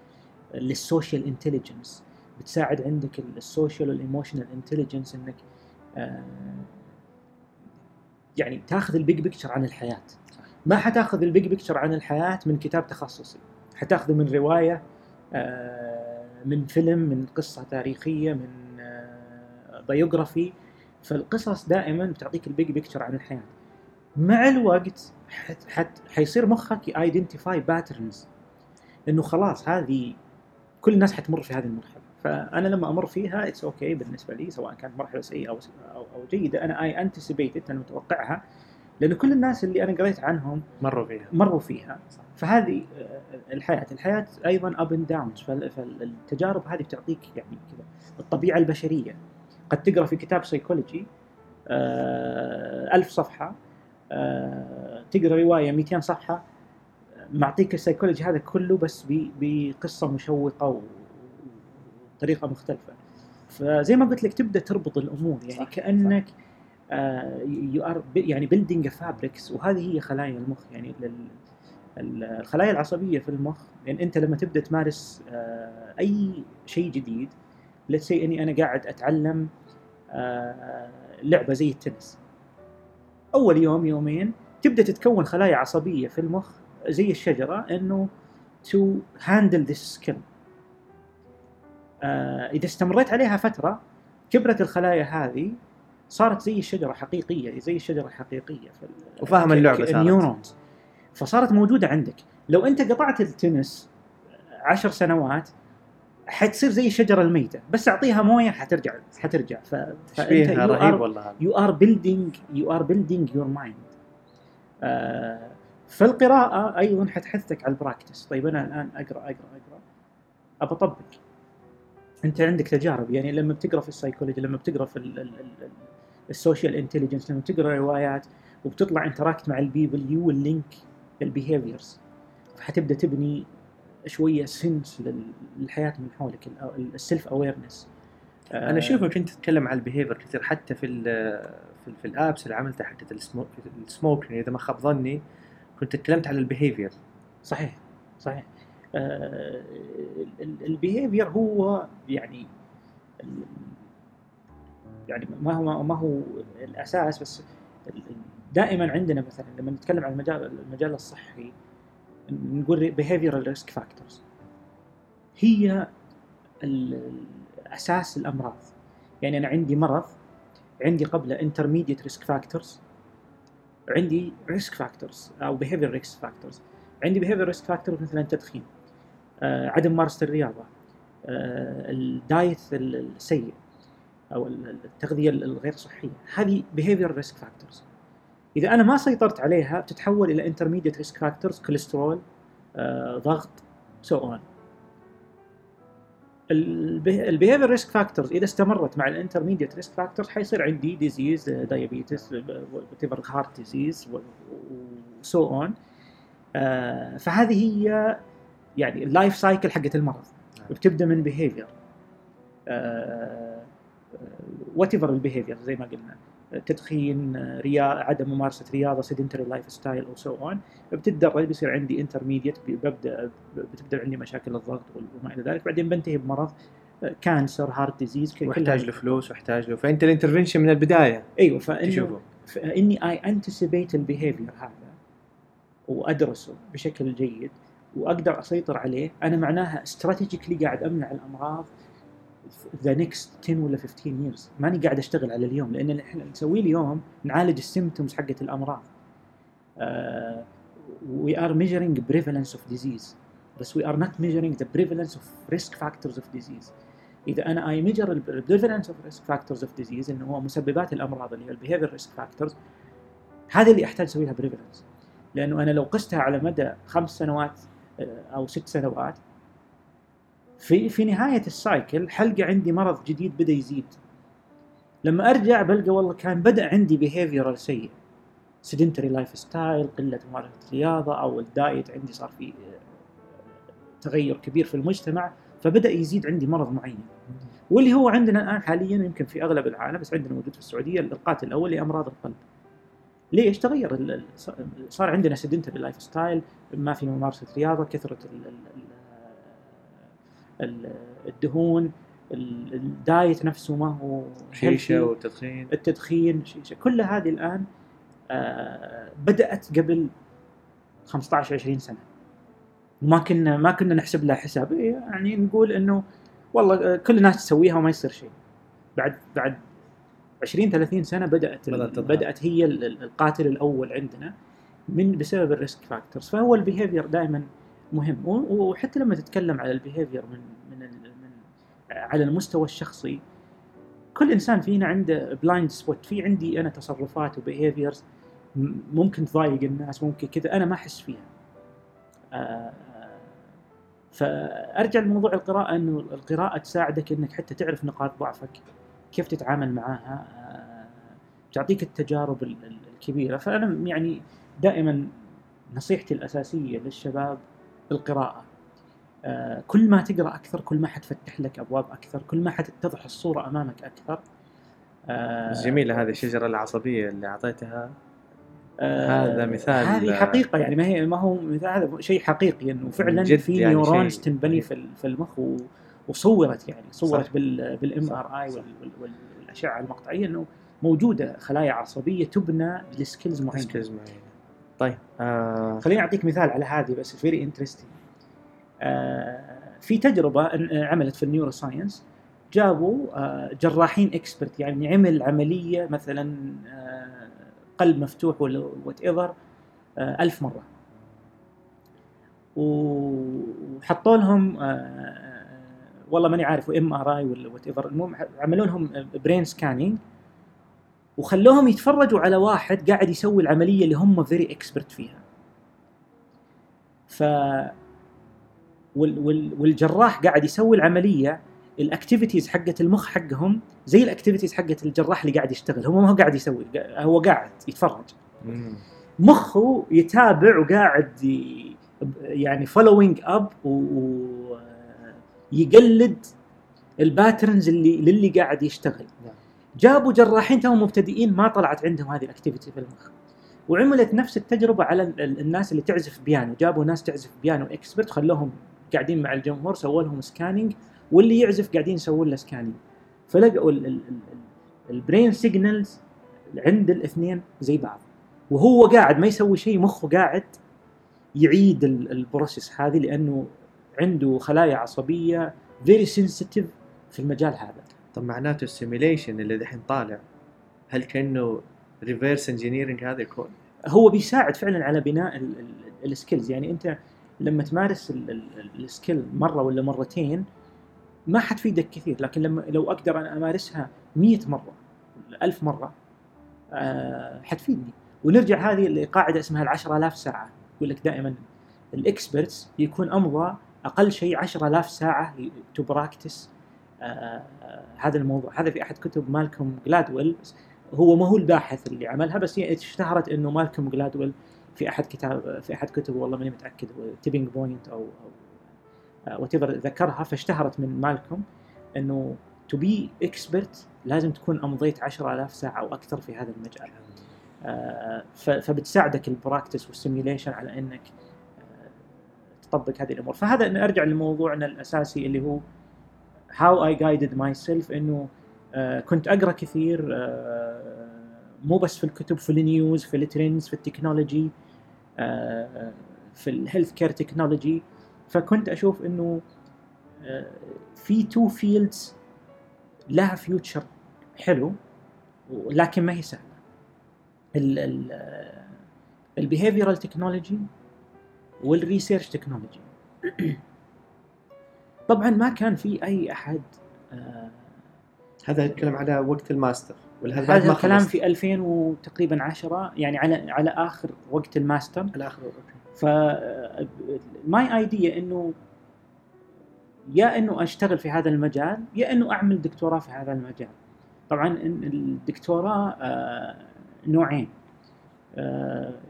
لل social intelligence بتساعد عندك ال social وال emotional intelligence إنك آه يعني تاخذ ال big picture عن الحياة. ما حتاخذ ال big picture عن الحياة من كتاب تخصصي. حتاخذه من رواية آه من فيلم من قصة تاريخية من آه biography فالقصص دائما بتعطيك ال big picture عن الحياة. مع الوقت حت حت حيصير مخك ي identify patterns إنه خلاص هذه كل الناس حتمر في هذه المرحلة. فأنا لما أمر فيها it's okay okay بالنسبة لي سواء كانت مرحلة سيئة أو أو, أو جيدة. أنا I anticipate أنا متوقعها لأنه كل الناس اللي أنا قريت عنهم مروا فيها. مروا فيها. فهذه آه، الحياة. الحياة أيضا up and downs فالتجارب هذه بتعطيك يعني كذا الطبيعة البشرية. قد تقرأ في كتاب سيكولوجي آه، ألف صفحة آه، تقرأ رواية 200 صفحة معطيك السيكولوجي هذا كله بس بقصة مشوقة وطريقه مختلفة. فزي ما قلت لك تبدأ تربط الأمور يعني صح كأنك you are يعني building fabrics وهذه هي خلايا المخ يعني الخلايا العصبية في المخ. لأن أنت لما تبدأ تمارس آه، أي شيء جديد let's say أني أنا قاعد أتعلم آه، لعبة زي التنس. أول يوم يومين تبدأ تتكون خلايا عصبية في المخ زي الشجرة إنه to handle this skill إذا استمريت عليها فترة كبرت الخلايا هذه صارت زي الشجرة حقيقية زي الشجرة الحقيقية وفاهم اللعبة ال neurons. فصارت موجودة عندك. لو أنت قطعت التنس عشر سنوات حتصير زي الشجرة الميتة. بس أعطيها موية حترجع حترجع. ف... فأنت رهيب والله you are building you are building your mind فالقراءة أيضا حتحثك على ال practice طيب أنا الآن أقرأ أقرأ أقرأ. أبى أطبق انت عندك تجارب. يعني لما بتقرأ في السايكولوجي لما بتقرأ في ال social intelligence لما بتقرأ روايات وبتطلع interact مع ال people you link ال behaviors فحتبدأ تبني شوية sense للحياة من حولك ال self awareness أنا أشوفك أنت تتكلم عن ال behavior كثير حتى في ال في, ال في ال apps اللي عملتها حقت السموك إذا ما خاب ظني كنت تكلمت عن ال behavior صحيح صحيح. آه ال behavior هو يعني يعني ما هو ما هو الأساس بس دائما عندنا مثلا لما نتكلم عن المجال المجال الصحي نقول behavioral risk factors. هي أساس الأمراض. يعني أنا عندي مرض عندي قبله intermediate risk factors عندي risk factors أو behavioral risk factors. عندي behavioral risk factors مثلا التدخين آه عدم ممارسة الرياضة آه الدايت السيء أو التغذية الغير صحية. هذه behavioral risk factors. إذا أنا ما سيطرت عليها بتتحول إلى intermediate risk factors كوليسترول آه ضغط سو so ال behavior risk factors إذا استمرت مع ال intermediate risk factors حيصير عندي disease diabetes what heart disease و so on فهذه هي يعني ال life cycle حقت المرض. نعم. بتبدا من behavior whatever ال behavior زي ما قلنا. تدخين رياضة عدم ممارسة رياضة sedentary lifestyle أو so on بتتدرج بيصير عندي intermediate ببدأ بتبدأ عندي مشاكل الضغط وما إلى ذلك. بعدين بنتهي بمرض cancer heart disease واحتاج له فلوس واحتاج له. فأنت ال intervention من البداية أيوه فإنه فإني I anticipate ال behavior هذا وأدرسه بشكل جيد. وأقدر أسيطر عليه. أنا معناها strategically قاعد أمنع الأمراض the next 10 ولا 15 years ماني قاعد أشتغل على اليوم لأن إحنا نسويه اليوم نعالج ال symptoms حقت الأمراض. we are measuring prevalence of disease بس we are not measuring the prevalence of risk factors of disease إذا أنا I measure ال prevalence of risk factors of disease إنه هو مسببات الأمراض اللي هي ال behavior risk factors هذا اللي أحتاج أسوي لها prevalence لأنه أنا لو قستها على مدى خمس سنوات أو ست سنوات. في في نهاية ال cycle حلقى عندي مرض جديد بدأ يزيد. لما أرجع بلقى والله كان بدأ عندي behavioral سيء. sedentary lifestyle قلة ممارسة رياضه أو ال diet عندي صار في تغير كبير في المجتمع فبدأ يزيد عندي مرض معين. واللي هو عندنا الآن حاليا يمكن في أغلب العالم بس عندنا موجود في السعودية القاتل الأول لأمراض القلب. ليش تغير صار عندنا sedentary lifestyle ما في ممارسة رياضة كثرة الدهون ال diet نفسه ما هو شيشة والتدخين التدخين شيشة. كل هذه الآن آه بدأت قبل 15 20 سنة. ما كنا ما كنا نحسب لها حساب. إيه، يعني نقول إنه والله كل الناس تسويها وما يصير شيء. بعد بعد 20 30 سنة بدأت بدأت, بدأت هي القاتل الأول عندنا من بسبب ال risk factors. فهو ال behavior دائما مهم. وحتى لما تتكلم على ال behavior من من من على المستوى الشخصي كل إنسان فينا عنده blind spot في عندي أنا تصرفات و behaviors ممكن تضايق الناس ممكن كذا أنا ما أحس فيها. آه، فأرجع لموضوع القراءة إنه القراءة تساعدك إنك حتى تعرف نقاط ضعفك. كيف تتعامل معاها آه، تعطيك التجارب الكبيرة. فأنا يعني دائما نصيحتي الأساسية للشباب القراءة. آه كل ما تقرأ أكثر كل ما حتفتح لك أبواب أكثر كل ما حتتضح الصورة أمامك أكثر. آه جميلة هذه الشجرة العصبية اللي أعطيتها. آه هذا مثال هذه حقيقة يعني ما هي ما هو مثال هذا شيء حقيقي إنه فعلا في يعني neurons تنبني في في المخ وصورت يعني صورت بال MRI والأشعة المقطعية إنه موجودة خلايا عصبية تبنى ل skills معينة. skills معينة. طيب آه خليني أعطيك مثال على هذه بس very interesting آه في تجربة عملت في ال neuroscience جابوا آه جراحين expert يعني عمل عملية مثلا آه قلب مفتوح ولا whatever آه ألف مرة. وحطوا لهم آه والله ماني عارف MRI ولا whatever المهم عملوا لهم brain scanning وخلوهم يتفرجوا على واحد قاعد يسوي العملية اللي هم very expert فيها. ف وال وال والجراح قاعد يسوي العملية ال activities حقت المخ حقهم زي ال activities حقت الجراح اللي قاعد يشتغل. هو ما هو قاعد يسوي هو قاعد يتفرج. مخه يتابع وقاعد ي- يعني following up ويقلد ال patterns اللي للي قاعد يشتغل. نعم. جابوا جراحين توهم مبتدئين ما طلعت عندهم هذه ال activity في المخ. وعملت نفس التجربة على ال- ال- الناس اللي تعزف بيانو جابوا ناس تعزف بيانو expert خلوهم قاعدين مع الجمهور سووا لهم scanning واللي يعزف قاعدين يسوون له scanning فلقوا ال- ال- ال- ال- ال brain signals عند الاثنين زي بعض. وهو قاعد ما يسوي شيء مخه قاعد يعيد ال- ال process هذه لأنه عنده خلايا عصبية very sensitive في المجال هذا. طب معناته ال simulation اللي دحين طالع هل كأنه reverse engineering هذا يكون؟ هو بيساعد فعلا على بناء ال- ال- ال skills يعني أنت لما تمارس ال- ال- ال skill مرة ولا مرتين ما حتفيدك كثير لكن لما لو أقدر أنا أمارسها 100 مرة ولا 1000 مرة آه حتفيدني. ونرجع هذه لقاعدة اسمها ال 10000 ساعة. يقول لك دائما ال experts يكون أمضى أقل شيء 10000 ساعة to practice آه هذا الموضوع. هذا في أحد كتب مالكوم جلادويل. هو ما هو الباحث اللي عملها بس اشتهرت إنه مالكوم جلادويل في أحد كتاب في أحد كتبه والله ماني متأكد Tipping Point أو أو what ذكرها فاشتهرت من مالكوم إنه to be expert لازم تكون أمضيت 10000 ساعة أو أكثر في هذا المجال. آه، فبتساعدك ال practice وال simulation على إنك آه، تطبق هذه الأمور. فهذا نرجع لموضوعنا الأساسي اللي هو how I guided myself إنه آه، كنت أقرأ كثير آه، مو بس في الكتب في ال news في ال trends في ال technology آه، في ال healthcare technology فكنت أشوف إنه في two fields لها future حلو لكن ما هي سهلة. ال behavioral technology وال research technology طبعا ما كان في أي أحد آه، هذا يتكلم على وقت الماستر ولا هذا بعد ما الكلام خلصت؟ في 2000 وتقريبا 10 يعني على على آخر وقت الماستر. الآخر okay. ف my idea إنه يا إنه أشتغل في هذا المجال يا إنه أعمل دكتوراه في هذا المجال. طبعا الدكتوراه آه، نوعين. آه،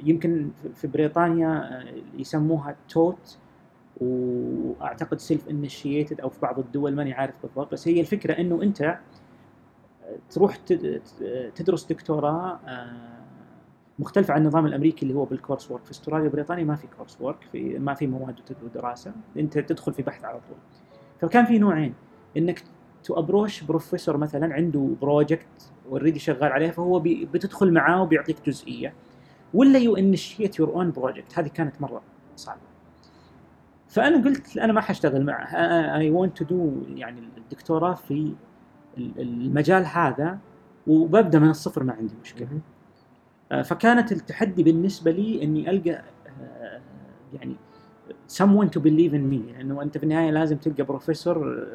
يمكن في- بريطانيا آه، يسموها توت وأعتقد self-initiated أو في بعض الدول ماني عارف بالضبط بس هي الفكرة إنه أنت آه، تروح تد- تدرس دكتوراه آه، مختلف عن النظام الأمريكي اللي هو بال coursework في أستراليا وبريطانيا ما في coursework في ما في مواد ودراسة. أنت تدخل في بحث على طول. فكان في نوعين إنك to approach professor مثلا عنده project already شغال عليها فهو بتدخل معاه وبيعطيك جزئية. ولا you initiate your own project هذه كانت مرة صعبة. فأنا قلت أنا ما حاشتغل معه. I want to do يعني الدكتوراه في ال- المجال هذا وببدأ من الصفر ما عندي مشكلة. فكانت التحدي بالنسبة لي إني ألقى يعني someone to believe in me. لأنه أنت في النهاية لازم تلقى بروفيسور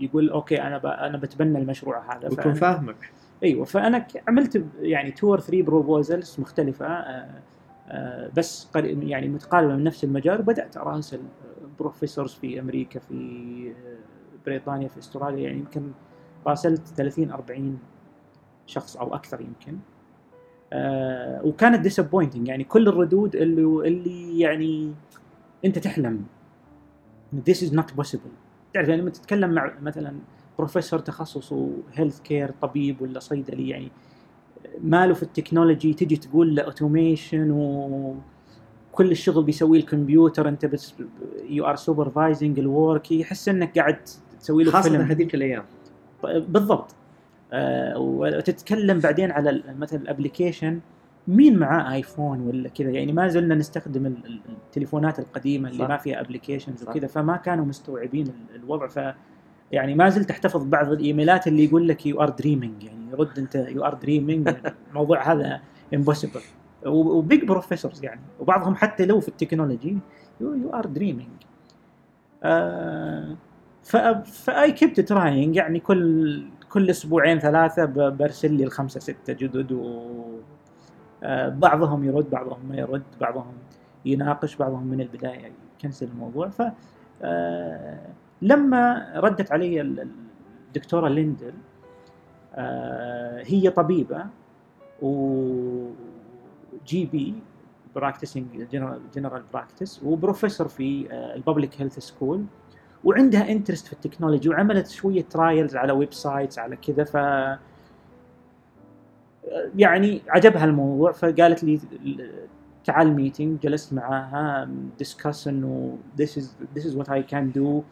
يقول okay أنا أنا بتبنى المشروع هذا. ويكون فاهمك. أيوه فأنا عملت يعني two or three proposals مختلفة آه، آه، بس يعني متقاربة من نفس المجال وبدأت اراسل professors في أمريكا في آه، بريطانيا في أستراليا يعني يمكن راسلت 30 40 شخص أو أكثر يمكن. وكانت disappointing يعني كل الردود اللي اللي يعني أنت تحلم this is not possible. تعرف يعني لما تتكلم مع مثلا بروفيسور تخصصه healthcare طبيب ولا صيدلي يعني. ماله في ال technology؟ تجي تقول له automation وكل الشغل بيسويه الكمبيوتر انت بس you are supervising the work يحس إنك قاعد تسوي له خاصة هذيك الأيام. بالضبط. آه، وتتكلم بعدين على مثلا ال application مين معاه iPhone ولا كذا؟ يعني ما زلنا نستخدم ال- ال- التليفونات القديمة اللي صح. ما فيها applications. وكذا فما كانوا مستوعبين ال- الوضع. ف يعني ما زلت أحتفظ بعض الإيميلات اللي يقول لك you are dreaming يعني رد أنت you are dreaming الموضوع هذا impossible و big professors يعني. وبعضهم حتى لو في ال technology you are dreaming ف I kept trying يعني كل كل أسبوعين ثلاثة برسل لي الخمسة ستة جدد و آه، بعضهم يرد بعضهم ما يرد بعضهم يناقش بعضهم من البداية يكنسل الموضوع. ف آه، لما ردت علي ال- ال- الدكتورة ليندل آه، هي طبيبة و GP practicing general practice وبروفيسور في ال public health school وعندها interest في ال technology وعملت شوية trials على websites على كذا ف يعني عجبها الموضوع فقالت لي تعال meeting جلست معاها discuss إنه is this is what I can do. آه،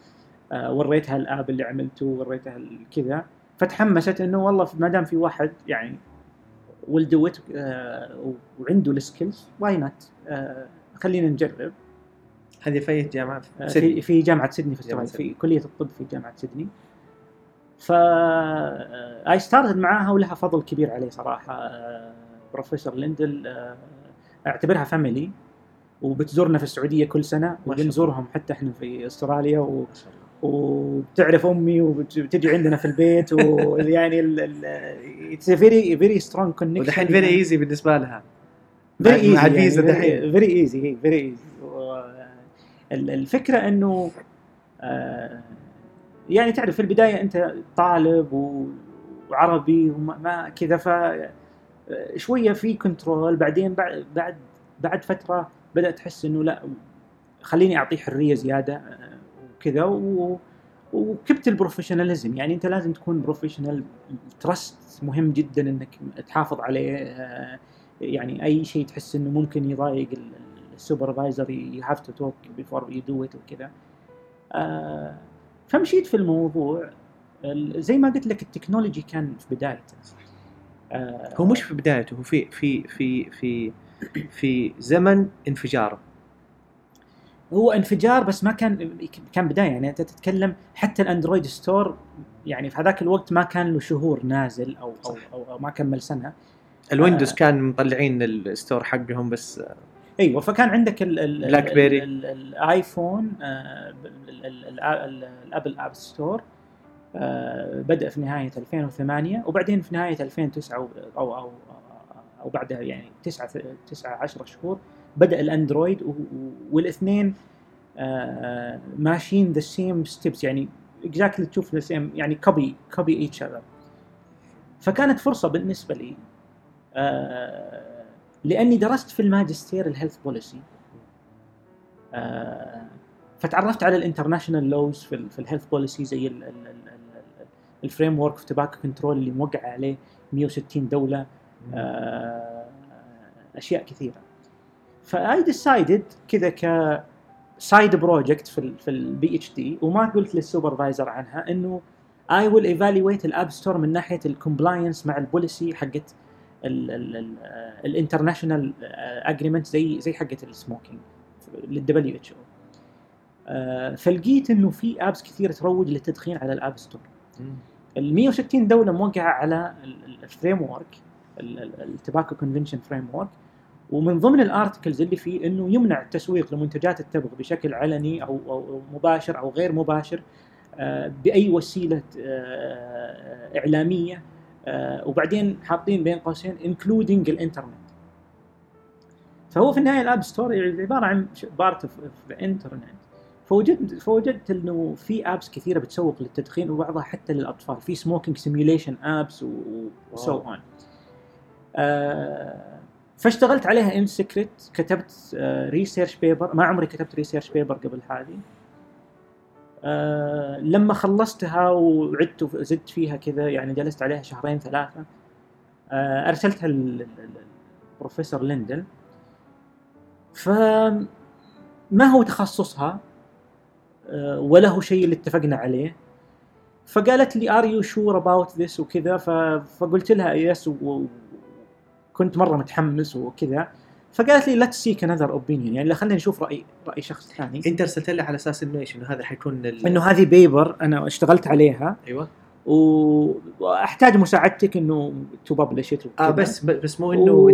وريتها ال app اللي عملته وريتها كذا. فتحمست إنه والله ما دام في واحد يعني do it آه، وعنده ال skills why not خلينا نجرب. هذه في جامعة؟ آه، سيدني. في في جامعة سيدني في أستراليا في كلية الطب في جامعة سيدني. ف I started معاها ولها فضل كبير علي صراحة بروفيسور ليندل آه، أعتبرها family وبتزورنا في السعودية كل سنة. وبنزورهم حتى إحنا في أستراليا و... وبتعرف أمي وبتجي عندنا في البيت ويعني it's very very strong connection ودحين very easy بالنسبة لها. very easy مع الفيزا دحين. very easy very easy الفكرة إنه آه، يعني تعرف في البداية أنت طالب وعربي وما ما كذا ف آه، شوية في control بعدين بعد بعد بعد فترة بدأت تحس إنه لا خليني أعطيه حرية زيادة. وكذا و kept ال professionalism. يعني أنت لازم تكون professional trust مهم جدا إنك تحافظ عليه آه، يعني أي شيء تحس إنه ممكن يضايق ال supervisor you have to talk before you do it وكذا. آه، فمشيت في الموضوع. ال- زي ما قلت لك ال technology كان في بدايته. آه، هو مش في بدايته هو في في في في في زمن انفجاره. هو انفجار بس ما كان كان بداية يعني أنت تتكلم حتى الأندرويد store يعني في هذاك الوقت ما كان له شهور نازل أو أو, أو, أو ما كمل سنة الويندوز آه. كان مطلعين ال store حقهم بس أيوه فكان عندك بلاك بيري. ال- ال- الآيفون آه، ال- ال- ال- ال- ال Apple app store آه، بدأ في نهاية 2008 وبعدين في نهاية 2009 أو أو أو, أو بعدها يعني 9 9 10 شهور بدأ الأندرويد والاثنين آه، ماشيين the same steps يعني exactly تشوف the same يعني copy copy each other فكانت فرصة بالنسبة لي آه، لأني درست في الماجستير ال health policy فتعرفت على ال international laws في في ال health policy زي ال framework في tobacco control اللي موقع عليه 160 دولة آه، أشياء كثيرة. ف I decided كذا ك side project في ال في ال PhD وما قلت لل supervisor عنها إنه I will evaluate ال app store من ناحية ال compliance مع ال policy حقت ال international agreement زي زي حقت السموكينج للدبليو اتش أو فلقيت إنه في apps كثير تروج للتدخين على ال app store ال 160 دولة موقعة على ال framework ال tobacco convention framework ومن ضمن ال articles اللي فيه إنه يمنع التسويق لمنتجات التبغ بشكل علني أو أو مباشر أو غير مباشر آه، بأي وسيلة آه، إعلامية آه، وبعدين حاطين بين قوسين including الإنترنت. فهو في النهاية ال app store عبارة عن part of الانترنت فوجدت فوجدت إنه في apps كثيرة بتسوق للتدخين وبعضها حتى للأطفال. في سموكينج سيميوليشن ابس وسو. اون فاشتغلت عليها in secret كتبت research paper ما عمري كتبت research paper قبل هذه. آه، لما خلصتها وعدت وف- زدت فيها كذا يعني جلست عليها شهرين ثلاثة آه، أرسلتها للبروفيسور ليندل. فما هو تخصصها؟ آه، ولا هو شيء اللي اتفقنا عليه. فقالت لي are you sure about this وكذا. فقلت لها yes وكنت مرة متحمس وكذا. فقالت لي let's seek another opinion. يعني خلينا نشوف راي رأي شخص ثاني. انت ارسلت لي على أساس إنه إيش؟ إنه هذا حيكون ال... إنه هذه paper أنا اشتغلت عليها. أيوه. و- واحتاج مساعدتك إنه to publish آه بس بس مو انه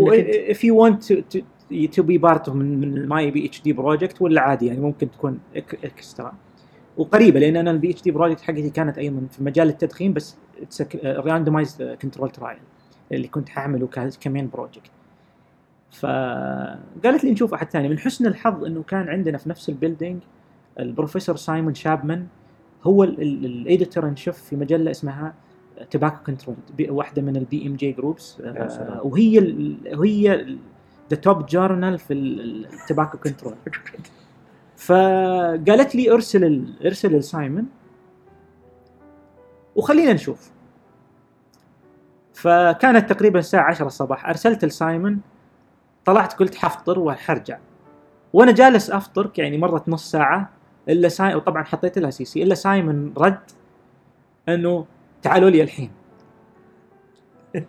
want to, to, to be part of من من ال my PhD project ولا عادي يعني ممكن تكون extra وقريبة لأن أنا ال PhD project حقتي كانت أيضا في مجال التدخين بس randomized control trial اللي كنت حأعمله ك main project فقالت لي نشوف أحد ثاني. من حسن الحظ إنه كان عندنا في نفس ال building البروفيسور سايمون شابمان هو ال editor in chief في مجلة اسمها Tobacco Control واحدة من ال BMJ groups وهي ال وهي the top journal في ال tobacco control فقالت لي ارسل ارسل لسايمون. وخلينا نشوف. فكانت تقريبا الساعة 10 الصباح. أرسلت لسايمون طلعت قلت حفطر وحرجع. وأنا جالس افطر يعني مرت نص ساعة إلا سايمون وطبعا حطيت لها CC إلا سايمون رد إنه تعالوا لي الحين.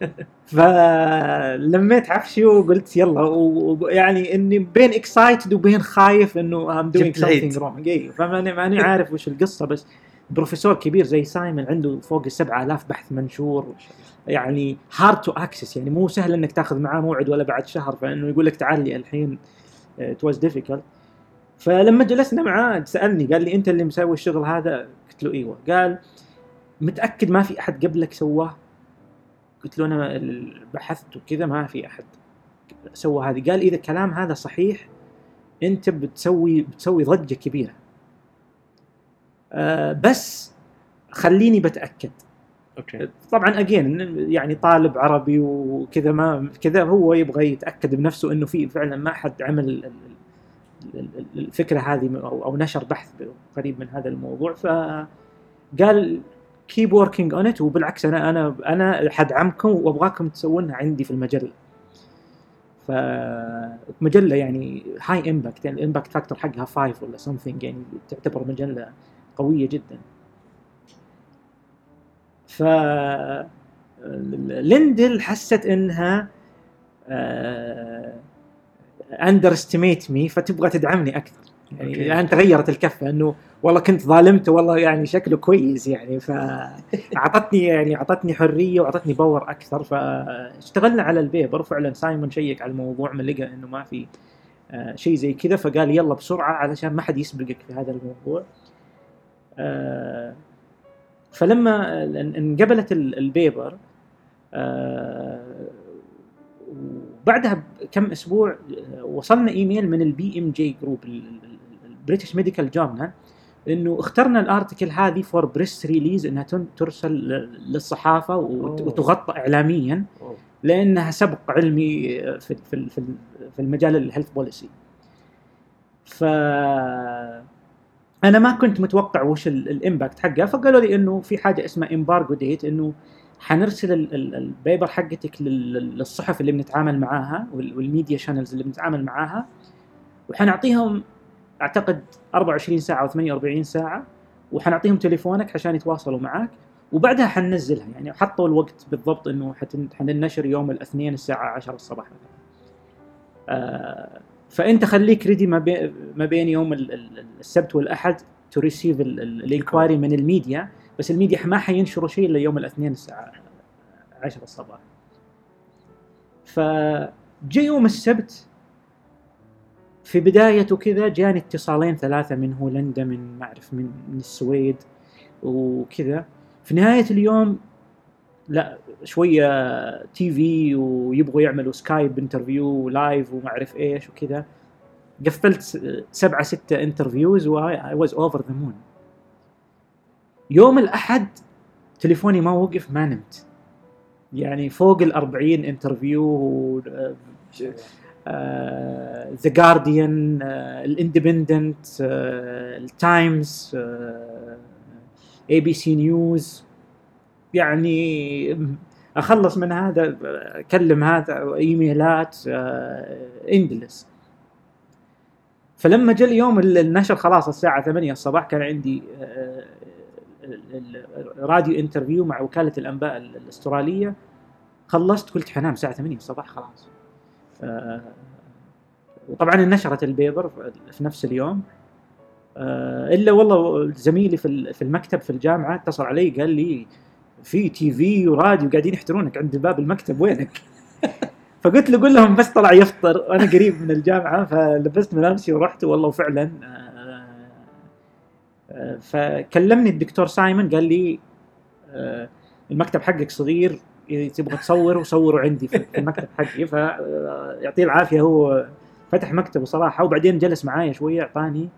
فلميت عفشي وقلت يلا ويعني إني بين excited وبين خايف إنه I'm doing something wrong فماني ماني عارف وش القصة بس بروفيسور كبير زي سايمون عنده فوق ال 7000 بحث منشور. يعني hard to access يعني مو سهل إنك تاخذ معاه موعد ولا بعد شهر فإنه يقول لك تعال لي الحين it was difficult فلما جلسنا معاه سألني قال لي أنت اللي مسوي الشغل هذا؟ قلت له إيوه. قال متأكد ما في أحد قبلك سواه؟ قلت له أنا بحثت وكذا ما في أحد سوى هذه. قال إذا الكلام هذا صحيح أنت بتسوي بتسوي ضجة كبيرة. بس خليني بتأكد. أوكي. طبعا again يعني طالب عربي وكذا ما كذا هو يبغى يتأكد بنفسه إنه في فعلا ما حد عمل الفكرة هذه أو نشر بحث قريب من هذا الموضوع. فقال keep working on it وبالعكس أنا أنا أنا حدعمكم وأبغاكم تسوونها عندي في المجلة. فمجله يعني high impact يعني ال impact factor حقها 5 ولا something يعني تعتبر مجلة قوية جدا. ف ليندل حست إنها underestimate me فتبغى تدعمني أكثر. يعني الان تغيرت الكفه انه والله كنت ظالمته والله يعني شكله كويس يعني. فاعطتني يعني أعطتني حرية وأعطتني power أكثر. فاشتغلنا على ال paper فعلا سايمون check على الموضوع من لقى إنه ما في آه، شيء زي كذا فقال يلا بسرعة علشان ما حد يسبقك في هذا الموضوع. فلما انقبلت ال paper آه، وبعدها بكم أسبوع وصلنا إيميل من ال BMJ group ال British Medical Journal إنه اخترنا ال article هذه for press release إنها ترسل للصحافة وتغطى اعلاميا لأنها سبق علمي في في في المجال ال health policy ف أنا ما كنت متوقع وش ال impact حقها فقالوا لي إنه في حاجة اسمها embargo date إنه حنرسل ال paper حقتك للصحف اللي بنتعامل معاها وال media channels اللي بنتعامل معاها وحنعطيهم أعتقد 24 ساعة أو 48 ساعة وحنعطيهم تليفونك عشان يتواصلوا معك وبعدها حننزلها يعني حطوا الوقت بالضبط إنه حننشر يوم الاثنين الساعة 10 الصباح مثلا. آه فأنت خليك ready ما بين ما بين يوم السبت والأحد to receive ال inquiry من الميديا. بس الميديا ما حينشروا شيء إلا يوم الاثنين الساعة 10 الصباح. فجاء يوم السبت. في بدايته كذا جاني اتصالين ثلاثة من هولندا من ما أعرف من, من السويد وكذا. في نهاية اليوم لا شوية TV ويبغوا يعملوا Skype interview live وما أعرف إيش وكذا. قفلت سبعة ستة interviews و I was over the moon يوم الأحد تليفوني ما وقف ما نمت. يعني فوق ال 40 interview The Guardian ال Independent ال Times ABC News يعني أخلص من هذا أكلم هذا إيميلات endless. uh, فلما جاء اليوم النشر خلاص الساعة 8 الصباح كان عندي uh, راديو interview مع وكالة الأنباء الأسترالية. خلصت قلت حنام الساعة 8 الصباح خلاص. وطبعا نشرت ال paper في نفس اليوم. آه، إلا والله زميلي في المكتب في الجامعة اتصل علي قال لي في TV وراديو قاعدين يحترونك عند باب المكتب وينك؟ فقلت له قول لهم بس طلع يفطر وأنا قريب من الجامعة فلبست ملابسي ورحت والله وفعلا آه، آه، فكلمني الدكتور سايمون قال لي المكتب حقك صغير إذا تبغى تصور وصوروا عندي في المكتب حقي فيعطيه العافية هو فتح مكتبه صراحة وبعدين جلس معايا شوية أعطاني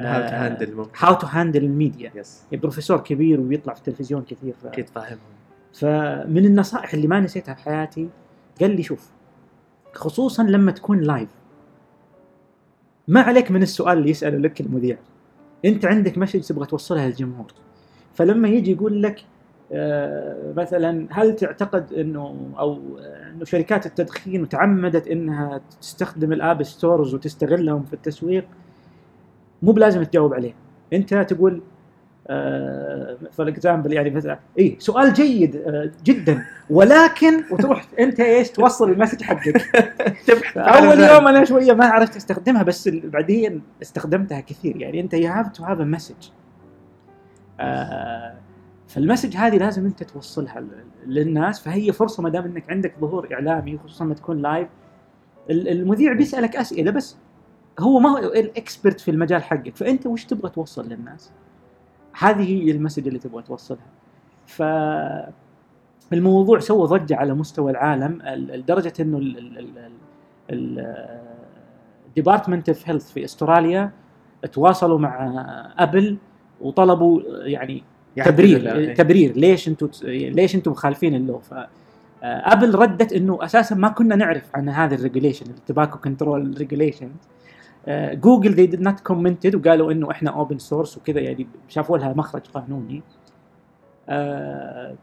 how to handle ممكن. how to handle ال media يس بروفيسور كبير وبيطلع في التلفزيون كثير. ف... أكيد فاهمهم. فمن النصائح اللي ما نسيتها في حياتي قال لي شوف خصوصا لما تكون live ما عليك من السؤال اللي يسأله لك المذيع. أنت عندك message تبغى توصلها للجمهور. فلما يجي يقول لك آه، مثلا هل تعتقد إنه أو إنه شركات التدخين تعمدت إنها تستخدم ال app stores وتستغلهم في التسويق؟ مو بلازم تجاوب عليه. انت تقول for example يعني مثلا اي سؤال جيد آه، جدا. ولكن وتروح أنت إيش توصل ال message حقك. أول يوم أنا شوية ما عرفت أستخدمها بس بعدين استخدمتها كثير. يعني أنت you have to have a message فال message هذه لازم أنت توصلها للناس. فهي فرصة ما دام إنك عندك ظهور إعلامي خصوصا لما تكون لايف ال- المذيع بيسألك أسئلة بس. هو ما هو ال expert في المجال حقك. فأنت وش تبغى توصل للناس؟ هذه هي ال message اللي تبغى توصلها. ف الموضوع سوى ضجة على مستوى العالم ال- لدرجة إنه ال department of health في أستراليا تواصلوا مع Apple وطلبوا يعني تبرير تبرير ليش أنتم ليش أنتم مخالفين ال law ف Apple ردت إنه أساسا ما كنا نعرف عن هذا ال regulation ال tobacco control regulation Google they did not commented وقالوا إنه إحنا open source وكذا يعني شافوا لها مخرج قانوني. آه،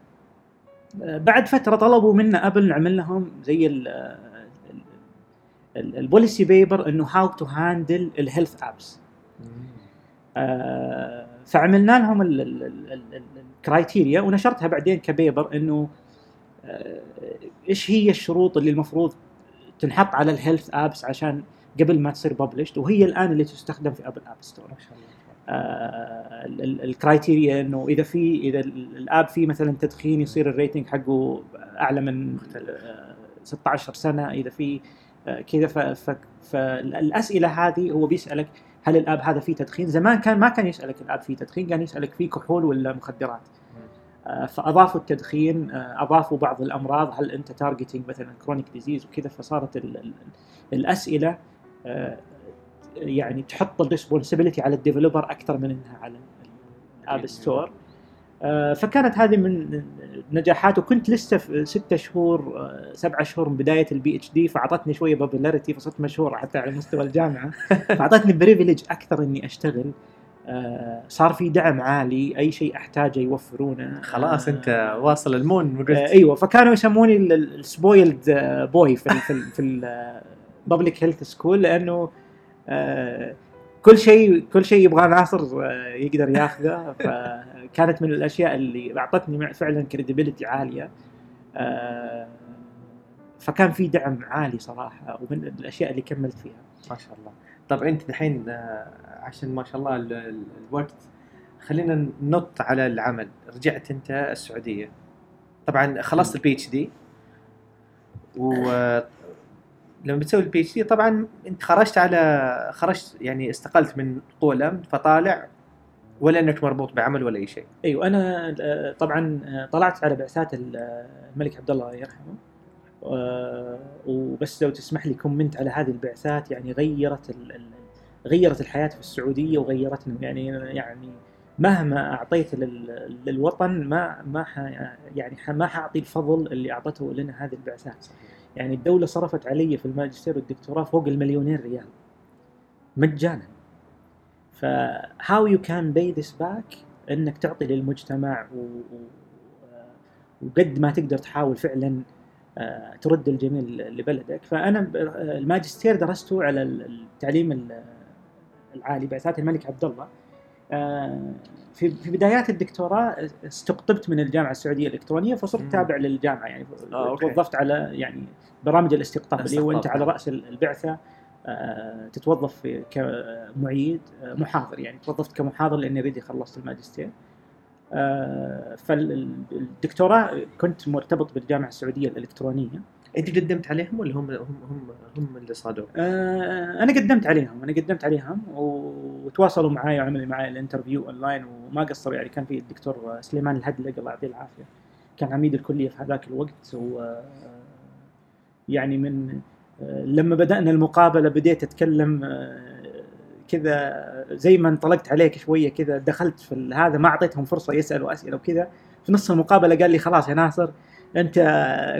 آه، بعد فترة طلبوا منا Apple نعمل لهم زي ال policy paper إنه how to handle ال health apps آه، فعملنا لهم ال- ال- ال- ال- criteria ونشرتها بعدين ك paper إنه آه، إيش هي الشروط اللي المفروض تنحط على ال health apps عشان قبل ما تصير published وهي الآن اللي تستخدم في Apple app store ما شاء الله آه، ال- ال- criteria إنه إذا في إذا ال- app فيه مثلا تدخين يصير ال rating حقه أعلى من آه، 16 سنة إذا في آه، كذا فالأسئلة هذه هو بيسألك هل ال app هذا فيه تدخين؟ زمان كان ما كان يسألك ال app فيه تدخين كان يسألك فيه كحول ولا مخدرات. آه، فأضافوا التدخين آه، أضافوا بعض الأمراض هل أنت targeting مثلا chronic disease وكذا فصارت ال ال الأسئلة آه، يعني تحط ال responsibility على ال developer أكثر من إنها على ال app store آه، فكانت هذه من نجاحات وكنت لسه في ستة شهور آه، سبعة شهور من بداية ال PhD فأعطتني شوية popularity فصرت مشهور حتى على مستوى الجامعة. فأعطتني privilege أكثر إني أشتغل. آه، صار في دعم عالي أي شيء أحتاجه يوفرونه. خلاص آه، أنت واصل ال moon آه، إيوه فكانوا يسموني ال spoiled boy في في في ال public health school لأنه آه، كل شيء كل شيء يبغاه ناصر آه، يقدر ياخذه. فكانت من الأشياء اللي أعطتني فعلا credibility عالية. آه، فكان في دعم عالي صراحة ومن الأشياء اللي كملت فيها. ما شاء الله. طب أنت الحين عشان ما شاء الله ال- ال- الوقت خلينا ننط على العمل. رجعت أنت السعودية. طبعا خلصت ال PhD ولما بتسوي ال PhD طبعا انت خرجت على خرجت يعني استقلت من قوى الأمن فطالع ولا إنك مربوط بعمل ولا أي شيء. أيوه أنا آه، طبعا آه، طلعت على بعثات آه، الملك عبد الله الله يرحمه وبس لو تسمح لي comment على هذه البعثات يعني غيرت ال- ال- غيرت الحياة في السعودية وغيرتنا يعني يعني مهما أعطيت لل- للوطن ما ما ح يعني ح- ما حأعطي الفضل اللي أعطته لنا هذه البعثات. يعني الدولة صرفت علي في الماجستير والدكتوراه فوق المليونين ريال. مجانا. ف how you can pay this back إنك تعطي للمجتمع و... و... وقد ما تقدر تحاول فعلا آه، ترد الجميل لبلدك. فأنا آه، الماجستير درسته على ال- التعليم ال- العالي بعثات الملك عبد الله. آه، في في بدايات الدكتوراه استقطبت من الجامعة السعودية الإلكترونية فصرت. تابع للجامعة يعني آه،. توظفت على يعني برامج الاستقطاب اللي هو أنت على نعم. رأس البعثة آه، تتوظف كمعيد آه، محاضر يعني توظفت كمحاضر لأني already خلصت الماجستير فالدكتوراه كنت مرتبط بالجامعة السعودية الإلكترونية أنت قدمت عليهم ولا هم هم هم, هم اللي صادوك؟ آه، أنا قدمت عليهم أنا قدمت عليهم وتواصلوا معي وعملوا معي ال interview online وما قصروا يعني كان في الدكتور سليمان الهدلق الله يعطيه العافية كان عميد الكلية في هذاك الوقت و يعني من آه، لما بدأنا المقابلة بديت أتكلم آه، كذا زي ما انطلقت عليك شوية كذا دخلت في هذا ما أعطيتهم فرصة يسألوا أسئلة وكقال في نص المقابلة قال لي خلاص يا ناصر انت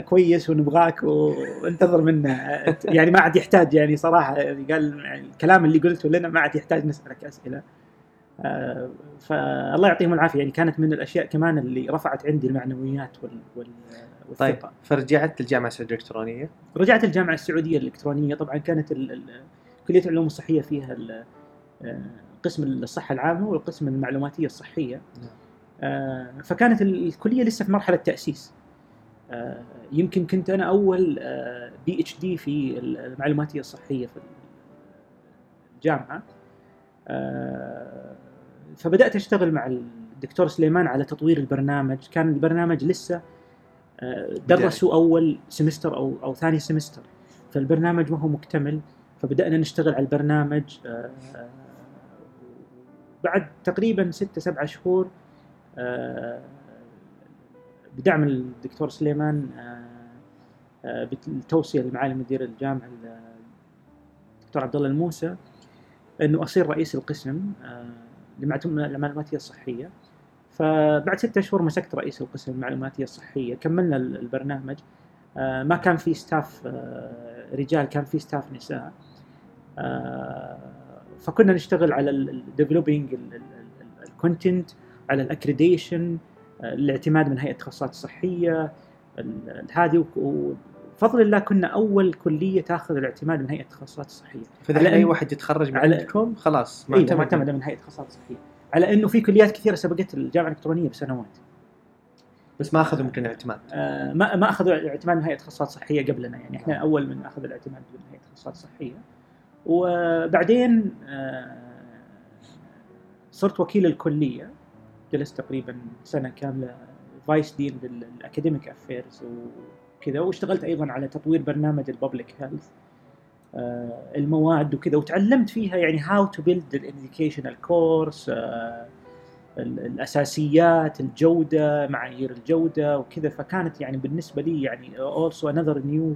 كويس ونبغاك وانتظر منا. يعني ما عاد يحتاج يعني صراحة يعني قال يعني الكلام اللي قلته لنا ما عاد يحتاج نسألك أسئلة. آه، فالله يعطيهم العافية. يعني كانت من الأشياء كمان اللي رفعت عندي المعنويات وال, وال طيب والثقه فرجعت الجامعة السعودية الإلكترونية؟ رجعت الجامعة السعودية الإلكترونية. طبعا كانت ال- ال- كلية العلوم الصحية فيها آه، قسم الصحة العامة والقسم المعلوماتية الصحية. نعم. آه، فكانت ال- الكلية لسه في مرحلة تأسيس. يمكن كنت أنا أول بي اتش دي في المعلوماتية الصحية في الجامعة. آه، فبدأت أشتغل مع الدكتور سليمان على تطوير البرنامج. كان البرنامج لسه آه، درسوا أول سمستر أو أو ثاني سمستر فالبرنامج ما هو مكتمل. فبدأنا نشتغل على البرنامج آه، آه، بعد تقريبا ستة سبعة شهور آه، بدعم الدكتور سليمان آه، آه، بالتوصية لمعالي مدير الجامعة الدكتور عبد الله الموسى إنه أصير رئيس القسم آه، لمعتم- للمعلوماتيه الصحية. فبعد ستة اشهر مسكت رئيس القسم المعلوماتيه الصحية. كملنا ال- البرنامج. آه، ما كان في staff آه، رجال كان في staff نساء. آه، فكنا نشتغل على ال developing ال content على ال accreditation الاعتماد من هيئة التخصصات الصحية ال- هذه و- وبفضل الله كنا أول كلية تأخذ الاعتماد من هيئة التخصصات الصحية. فإذا أي واحد يتخرج من على- عندكم خلاص اي معتمده من هيئة التخصصات الصحية. على أنه في كليات كثيرة سبقت الجامعة الإلكترونية بسنوات. بس ما أخذوا ممكن اعتماد آه، ما ما أخذوا الاعتماد من هيئة التخصصات الصحية قبلنا يعني. إحنا أول من أخذ الاعتماد من هيئة التخصصات الصحية. وبعدين آه، صرت وكيل الكلية. جلست تقريبا سنة كاملة vice dean بال academic affairs وكذا واشتغلت أيضا على تطوير برنامج ال public health المواد وكذا وتعلمت فيها يعني how to build ال educational course الأساسيات الجودة معايير الجودة وكذا. فكانت يعني بالنسبة لي يعني also another new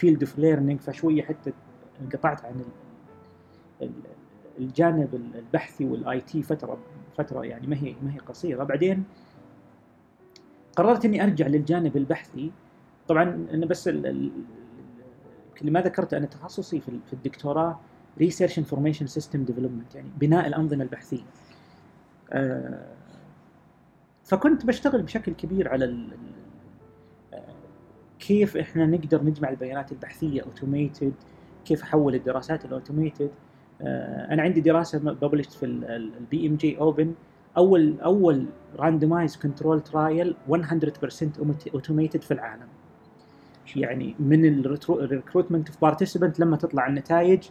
field of learning. فشوية حتى انقطعت عن ال- ال- الجانب البحثي وال IT فترة. فترة يعني ما هي ما هي قصيرة. بعدين قررت إني أرجع للجانب البحثي. طبعا أنا بس ال- ال- اللي ما ذكرت أنا تخصصي في ال- في الدكتوراه research information system development يعني بناء الأنظمة البحثية. آه، فكنت بشتغل بشكل كبير على آه، كيف إحنا نقدر نجمع البيانات البحثية automated كيف أحول الدراسات ال automated أنا عندي دراسة published في ال BMJ Open اول أول randomized control trial 100% automated في العالم. يعني من ال recruitment of participant لما تطلع النتائج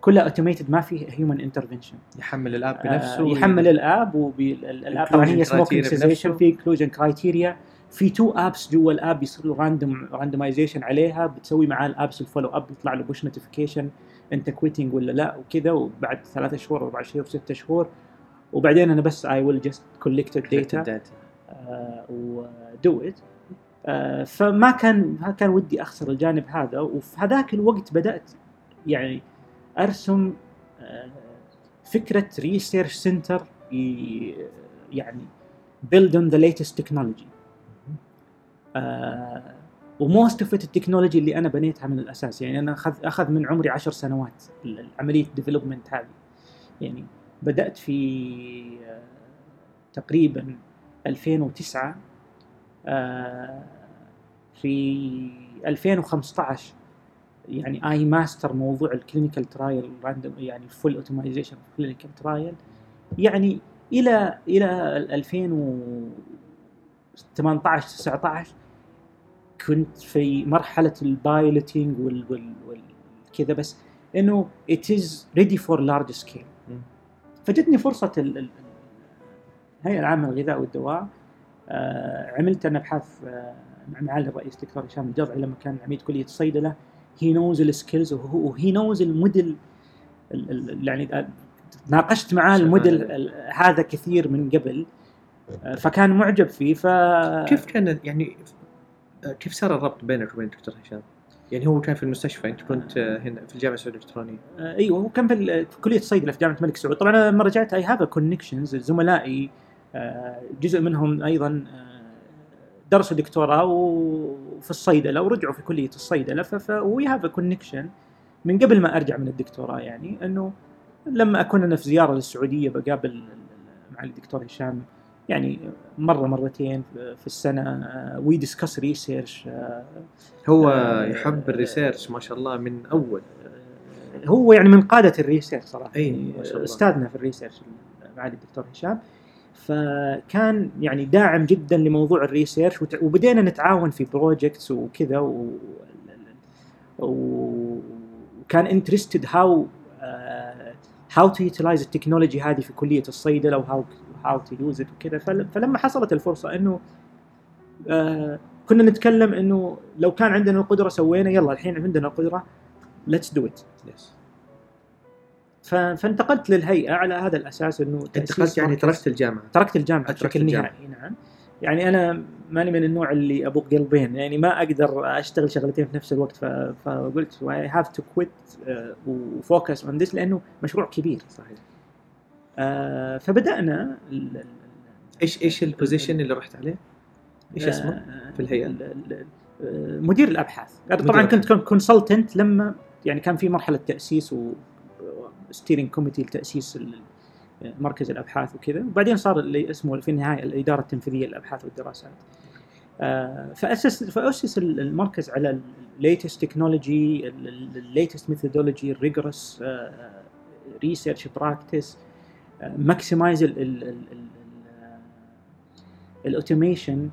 كلها automated ما فيه human intervention يحمل ال app بنفسه يحمل ال app وال app طبعا هي سموكينج سيزيشن. في inclusion criteria في two apps جوا ال app يصير له random randomization عليها بتسوي معاه ال apps ال follow up يطلع له push notification أنت quitting ولا لا وكذا وبعد ثلاثة شهور أربع شهور ستة شهور. وبعدين أنا بس I will just collect ال data و do it فما كان ما كان ودي أخسر الجانب هذا. وفي هذاك الوقت بدأت يعني أرسم آه، فكرة research center يعني build on the latest technology. آه و most of ال technology اللي أنا بنيتها من الأساس. يعني أنا اخذ أخذ من عمري عشر سنوات عمليه development هذه. يعني بدأت في آه، تقريبا 2009 آه، في 2015 يعني I master موضوع ال clinical trial random يعني full automization clinical trial يعني إلى إلى 2018 19 كنت في مرحلة ال piloting وال وال وال كذا بس إنه it is ready for large scale. فجتني فرصة ال- ال- الهيئه العامة للغذاء والدواء. آه، عملت أنا ابحاث آه، مع معالي الرئيس دكتور هشام الجرعي لما كان عميد كلية الصيدلة. he knows ال skills و he knows ال model ال- ال- يعني آه، ناقشت معاه. الموديل ال- هذا كثير من قبل. آه، فكان معجب فيه. ف كيف كان يعني كيف صار الربط بينك وبين دكتور هشام؟ يعني هو كان في المستشفى أنت كنت آه، هنا في الجامعة السعودية الإلكترونية. آه، إيوه هو كان في, كلية الصيدلة في جامعة الملك سعود طبعا أنا لما رجعت I have connections زملائي جزء منهم أيضا آه، درسوا دكتوراه وفي الصيدلة ورجعوا في كلية الصيدلة. ف we have connection من قبل ما أرجع من الدكتوراه يعني إنه لما أكون أنا في زيارة للسعودية بقابل معالي الدكتور هشام يعني مرة مرتين في السنة we discuss research هو آه، يحب ال research ما شاء الله من أول هو يعني من قادة ال research صراحة أي، يعني ما شاء الله. أستاذنا في ال research معالي الدكتور هشام فكان يعني داعم جدا لموضوع ال research وبدينا نتعاون في projects وكذا. و- وكان interested how how to utilize ال technology هذه في كلية الصيدلة و how how to use it وكذا. فل- فلما حصلت الفرصة إنه آه، كنا نتكلم إنه لو كان عندنا القدرة سوينا يلا الحين عندنا القدرة do it yes ف- فانتقلت للهيئة على هذا الأساس إنه انت تأسيس دخلت يعني تركت الجامعة. تركت الجامعة تركت بشكل الجامعة. نهائي نعم. يعني أنا ماني من النوع اللي أبو قلبين يعني ما أقدر أشتغل شغلتين في نفس الوقت فقلت I have to quit و focus on this لأنه مشروع كبير. صحيح. آه، فبدأنا إيش إيش ال position اللي رحت عليه؟ إيش اسمه؟ آه، في الهيئة؟ ال- ال- آه، مدير الأبحاث طبعا كنت. consultant لما يعني كان في مرحلة تأسيس و steering committee لتأسيس مركز الأبحاث وكذا وبعدين صار اللي اسمه في النهاية الإدارة التنفيذية للأبحاث والدراسات فاسس فأسس ال- المركز على الليتست تكنولوجي الليتست ميثودولوجي الريجرس ريسيرش براكتس ماكسمايز الاوتوميشن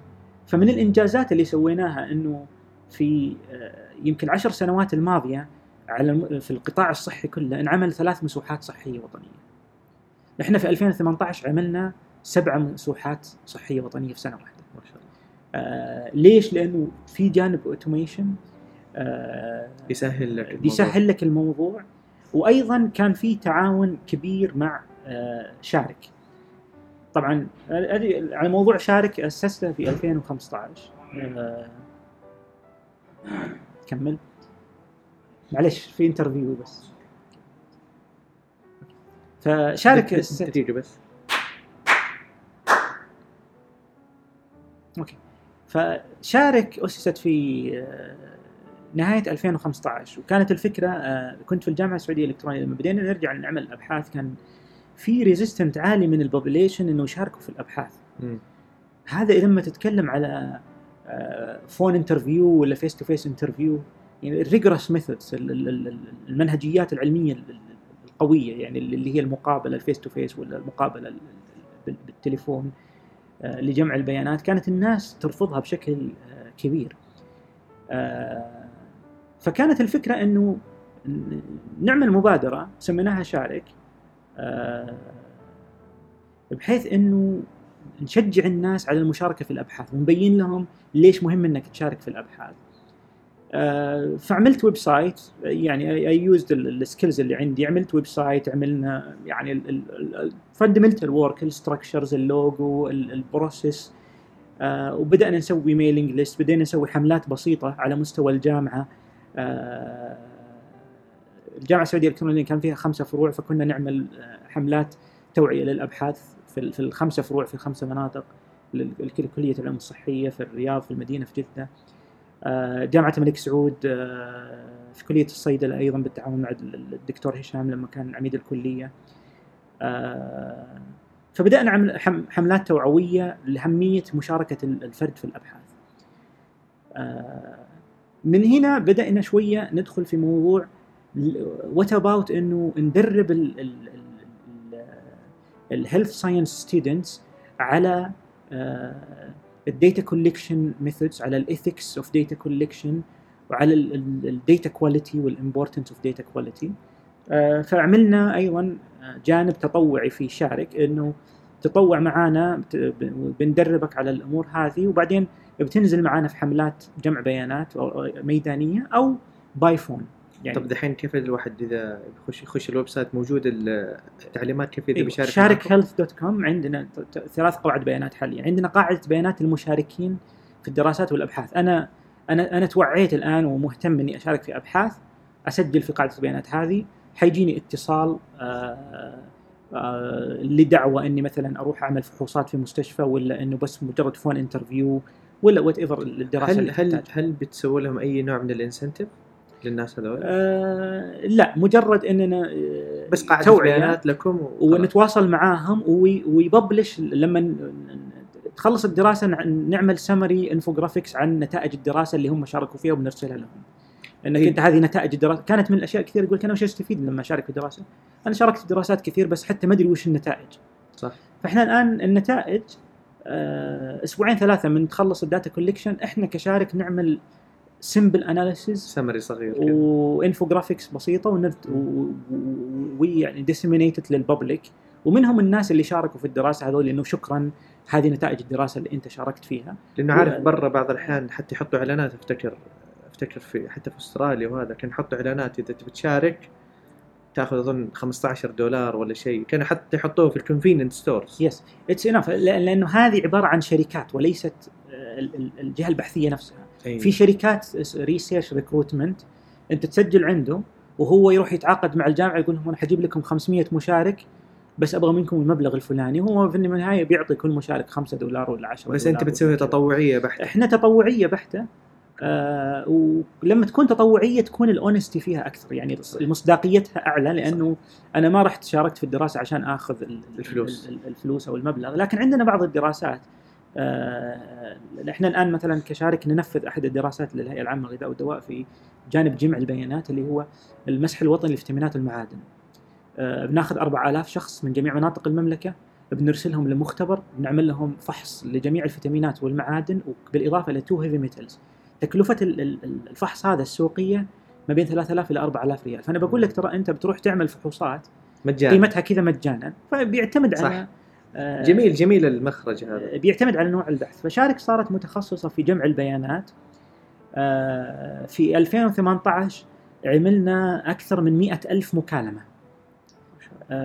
فمن الإنجازات اللي سويناها إنه في آه، يمكن عشر سنوات الماضية على في القطاع الصحي كله انعمل ثلاث مسوحات صحية وطنية. إحنا في 2018 عملنا سبع مسوحات صحية وطنية في سنة واحدة. ما شاء الله آه ليش؟ لأنه في جانب اوتوميشن آه يسهل لك الموضوع. بيسهل لك الموضوع وأيضا كان في تعاون كبير مع شارك. طبعا هذه على موضوع شارك أسسته في 2015 آه، كمل. معلش في interview بس. فشارك دقيقه بس. okay. فشارك أسست في آه، نهاية 2015 وكانت الفكرة آه، كنت في الجامعة السعودية الإلكترونية. لما بدينا نرجع نعمل ابحاث كان في resistance عالي من ال population إنه يشاركوا في الأبحاث مم. هذا لما تتكلم على phone interview ولا face to face interview يعني ال rigorous methods المنهجيات العلمية ال- ال- القوية يعني اللي هي المقابلة ال face to face ولا المقابلة ال- بال- بالتليفون آه، لجمع البيانات كانت الناس ترفضها بشكل آه، كبير آه، فكانت الفكرة إنه نعمل مبادرة سميناها شارك آه، بحيث إنه نشجع الناس على المشاركة في الأبحاث ونبين لهم ليش مهم إنك تشارك في الأبحاث. آه، فعملت website يعني I used ال skills اللي عندي عملت website عملنا يعني الفاندمنتال ورك الستراكشرز اللوجو البروسيس وبدأنا نسوي mailing list بدينا نسوي حملات بسيطة على مستوى الجامعة آه، الجامعة السعودية الالكترونيه كان فيها خمسة فروع فكنا نعمل آه، حملات توعية للأبحاث في في الخمسة فروع في الخمسة مناطق كلية العلوم الصحية في الرياض في المدينة في جدة. آه، جامعة الملك سعود آه، في كلية الصيدلة أيضا بالتعاون مع ال- الدكتور هشام لما كان عميد الكلية. فبدأنا نعمل حم- حملات توعوية لأهمية مشاركة ال- الفرد في الأبحاث. من هنا بدأنا شوية ندخل في موضوع what about إنه ندرب ال health science students على ال data collection methods على ال ethics of data collection وعلى ال data quality وال importance of data quality فعملنا أيضا آه، جانب تطوعي في شارك إنه تطوع معانا بندربك على الأمور هذه وبعدين بتنزل معانا في حملات جمع بيانات أو ميدانية أو by phone يعني طب دحين كيف الواحد إذا يخش يخش ال website موجود ال- التعليمات كيف إذا أيوة. بيشارك شارك؟ health dot com عندنا ثلاث قواعد بيانات حاليا عندنا قاعدة بيانات المشاركين في الدراسات والأبحاث أنا أنا أنا توعيت الآن ومهتم إني أشارك في أبحاث أسجل في قاعدة البيانات هذه حيجيني اتصال آه آه لدعوة إني مثلا أروح أعمل فحوصات في مستشفى ولا إنه بس مجرد phone interview ولا whatever الدراسة هل اللي هل. هل بتسوي لهم أي نوع من ال incentive للناس هذول؟ آه لا مجرد إننا آه، بس قاعدة بيانات لكم. ونتواصل معاهم وي- ويببلش لما تخلص الدراسة نع- نعمل summary infographics عن نتائج الدراسة اللي هم شاركوا فيها وبنرسلها لهم. إنك إيه. أنت هذه نتائج الدراسه كانت من الأشياء كثير يقول لك أنا وش أستفيد لما أشارك في الدراسه؟ أنا شاركت في دراسات كثير بس حتى ما أدري وش النتائج. صح فإحنا الآن النتائج آه، أسبوعين ثلاثة من تخلص ال data collection إحنا كشارك نعمل simple analysis summary صغير. و infographics بسيطة ونرت ويعني disseminated لل public ومنهم الناس اللي شاركوا في الدراسة هذول انه شكرا هذه نتائج الدراسة اللي أنت شاركت فيها. لأنه عارف برا بعض الأحيان حتى يحطوا إعلانات افتكر أفتكر في حتى في أستراليا وهذا كان يحطوا إعلانات إذا تبي تشارك تأخذ أظن 15 دولار ولا شيء. كانوا حتى يحطوه في ال convenience stores yes it's enough لأنه هذه عبارة عن شركات وليست ال- ال- الجهة البحثية نفسها. في شركات research recruitment أنت تسجل عنده وهو يروح يتعاقد مع الجامعة يقول لهم أنا حجيب لكم 500 مشارك بس أبغى منكم المبلغ الفلاني هو في النهاية بيعطي كل مشارك 5 دولار ولا 10 بس أنت بتسوي. تطوعية بحتة إحنا تطوعية بحتة آه ولما تكون تطوعية تكون الاونستي فيها أكثر يعني مصداقيتها أعلى لأنه أنا ما رحت شاركت في الدراسة عشان آخذ ال- الفلوس. ال- ال- الفلوس أو المبلغ لكن عندنا بعض الدراسات إحنا الآن مثلا كشارك ننفذ أحد الدراسات للهيئة العامة للغذاء والدواء في جانب جمع البيانات اللي هو المسح الوطني لفيتامينات المعادن. آه بناخذ 4000 شخص من جميع مناطق المملكة بنرسلهم لمختبر بنعمل لهم فحص لجميع الفيتامينات والمعادن بالاضافه إلى two heavy metals تكلفة ال- ال- ال- الفحص هذا السوقية ما بين 3000 إلى 4000 ريال. فأنا بقول لك ترى أنت بتروح تعمل فحوصات مجانا. قيمتها كذا مجانا فبيعتمد. على آه، جميل جميل المخرج هذا. بيعتمد على نوع البحث. فشارك صارت متخصصة في جمع البيانات. آه، في 2018 عملنا أكثر من مئة ألف مكالمة.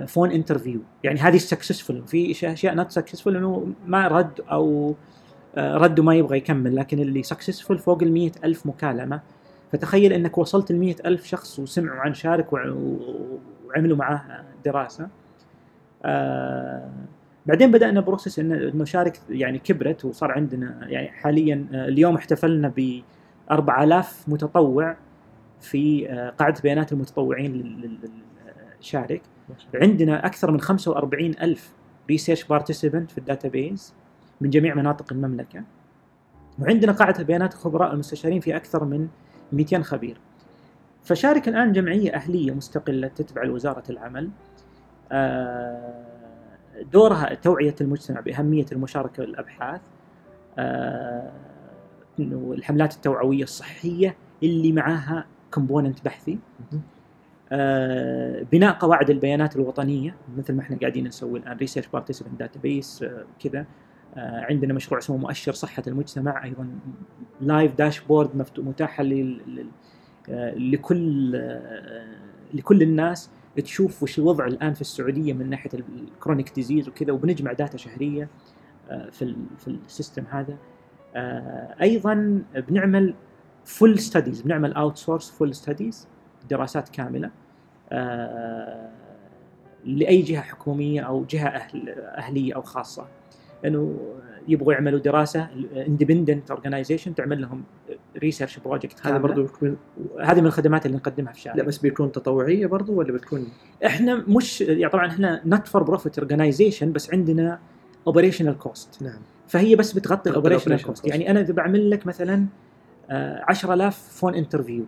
phone interview يعني هذه ال successful في أشياء not successful إنه ما رد أو آه، رد وما يبغى يكمل لكن اللي successful فوق ال 100 ألف مكالمة. فتخيل إنك وصلت ل 100 ألف شخص وسمعوا عن شارك وع- وعملوا معاه دراسة. آه، بعدين بدأنا process انه إنه شارك يعني كبرت وصار عندنا يعني حاليا آه، اليوم احتفلنا ب 4000 متطوع في آه، قاعدة بيانات المتطوعين لل- لل- للشارك عندنا أكثر من 45 ألف research participant في ال database من جميع مناطق المملكة. وعندنا قاعدة بيانات الخبراء المستشارين في أكثر من 200 خبير. فشارك الآن جمعية أهلية مستقلة تتبع لوزارة العمل. آه، دورها توعية المجتمع بأهمية المشاركة بالابحاث آه، إنه الحملات التوعوية الصحية اللي معاها component بحثي. آه، بناء قواعد البيانات الوطنية مثل ما إحنا قاعدين نسوي الآن research participant database كذا آه، عندنا مشروع اسمه مؤشر صحة المجتمع أيضا live dashboard آه، لكل آه، لكل الناس تشوف وش الوضع الآن في السعودية من ناحية ال chronic disease وكذا وبنجمع data شهرية آه، في في ال system هذا. آه، أيضا بنعمل full studies بنعمل outsource full studies دراسات كاملة. آه، لأي جهة حكومية أو جهة أهلية أو خاصة. انه يبغوا يعملوا دراسة independent organization تعمل لهم research project هذا برضو بيكون هذه من الخدمات اللي نقدمها في شارك لا بس بيكون تطوعية برضو ولا بتكون؟ إحنا مش يعني طبعا إحنا not for profit organization بس عندنا operational cost نعم. فهي بس بتغطي تغطي ال operational cost. يعني أنا إذا بعمل لك مثلا آه، 10000 phone interview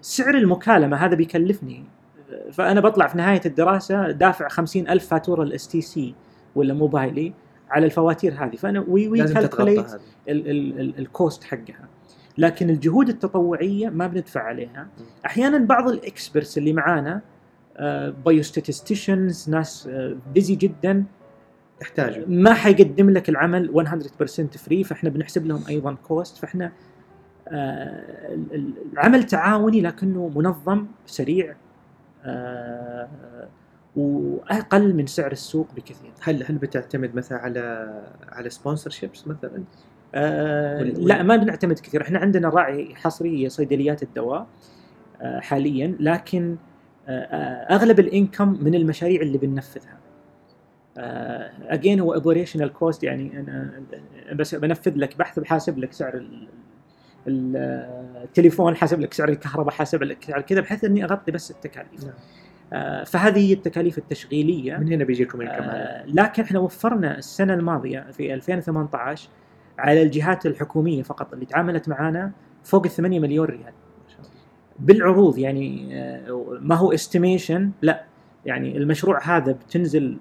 سعر المكالمة هذا بيكلفني. آه، فأنا بطلع في نهاية الدراسة دافع 50000 فاتورة الاس تي سي ولا موبايلي على الفواتير هذه. فأنا we we calculate ال cost حقها. لكن الجهود التطوعية ما بندفع عليها. أحيانا بعض ال experts اللي معانا biostatisticians ناس busy جدا يحتاجوا. ما حيقدم لك العمل 100% free فإحنا بنحسب لهم أيضا cost فإحنا آه، ال- ال- العمل تعاوني لكنه منظم سريع آه، وأقل من سعر السوق بكثير هل هل بتعتمد مثلا على على sponsorships مثلا؟ آه لا ما بنعتمد كثير إحنا عندنا راعي حصري صيدليات الدواء آه حاليا لكن آه آه أغلب ال income من المشاريع اللي بننفذها again هو operational cost يعني أنا بس بنفذ لك بحث بحاسب لك سعر ال- ال- التليفون حاسب لك سعر الكهرباء حاسب لك سعر كذا بحيث إني أغطي بس التكاليف نعم. آه فهذه هي التكاليف التشغيلية من هنا بيجيكم آه، لكن إحنا وفرنا السنة الماضية في 2018 على الجهات الحكومية فقط اللي تعاملت معنا فوق ال 8 مليون ريال. بالعروض يعني آه، ما هو estimation لا. يعني المشروع هذا بتنزل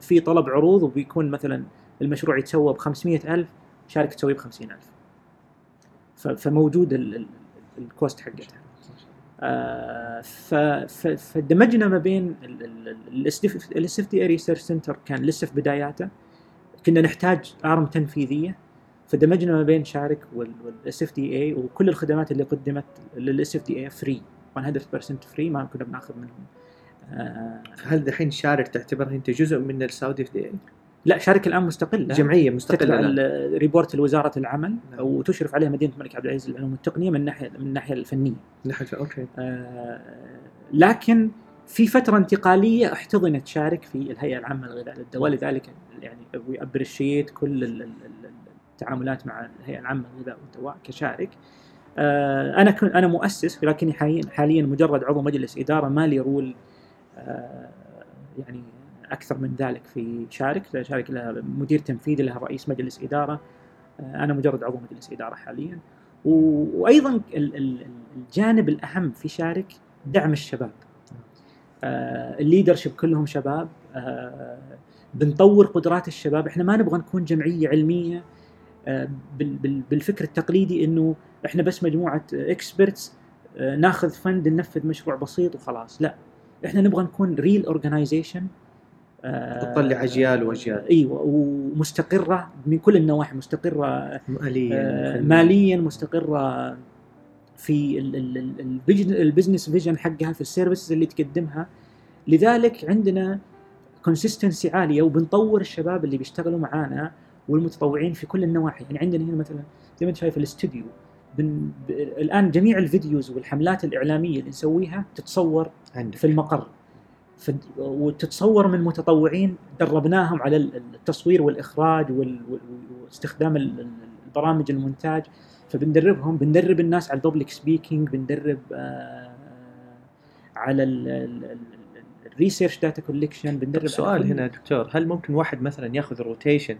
في طلب عروض وبيكون مثلا المشروع يتسوى ب 500000 شارك تسويه ب 50000 ف- فموجود ال- ال- ال cost حقتها. فدمجنا ما بين ال SFDA research center كان لسه في بداياته. كنا نحتاج arm تنفيذية. فدمجنا ما بين شارك وال SFDA وكل الخدمات اللي قدمت لل SFDA free 100% free ما كنا بناخذ منهم. آه، هل دحين شارك تعتبرها أنت جزء من السعودي FDA لا شارك الآن مستقلة. جمعية تتبع مستقله الآن. ال report لوزارة العمل نعم. وتشرف عليها مدينة الملك عبد العزيز للعلوم والتقنية من ناحيه من الناحيه الفنية. نحن okay. آه، لكن في فترة انتقالية احتضنت شارك في الهيئة العامة للغذاء والدواء لذلك يعني we appreciate كل ال- ال- ال- التعاملات مع الهيئة العامة للغذاء والدواء كشارك. آه، أنا كنت أنا مؤسس ولكني حاليا مجرد عضو مجلس إدارة ما لي role آه، يعني أكثر من ذلك في شارك شارك لها مدير تنفيذي لها رئيس مجلس إدارة. آه، أنا مجرد عضو مجلس إدارة حاليا. وأيضا ال- ال- الجانب الأهم في شارك دعم الشباب. ال leadership كلهم شباب. آه، بنطور قدرات الشباب. إحنا ما نبغى نكون جمعية علمية. آه، بال- بال- بالفكر التقليدي إنه إحنا بس مجموعة experts ناخذ fund ننفذ مشروع بسيط وخلاص. لا. إحنا نبغى نكون real organization تطلع أجيال وأجيال. أيوه ومستقرة من كل النواحي مستقرة ماليا آه،. ماليا مستقرة في ال business vision حقها في ال services اللي تقدمها لذلك عندنا consistency عالية وبنطور الشباب اللي بيشتغلوا معانا والمتطوعين في كل النواحي يعني عندنا هنا مثلا زي ما أنت شايف الاستوديو بن... ب... الآن جميع ال videos والحملات الإعلامية اللي نسويها تتصور عندك في المقر. وتتصور من متطوعين دربناهم على ال- التصوير والإخراج وال... وال- واستخدام ال- ال- البرامج المونتاج فبندربهم بندرب الناس على ال public speaking بندرب آه على ال research data collection بندرب سؤال هنا دكتور هل ممكن واحد مثلا ياخذ rotation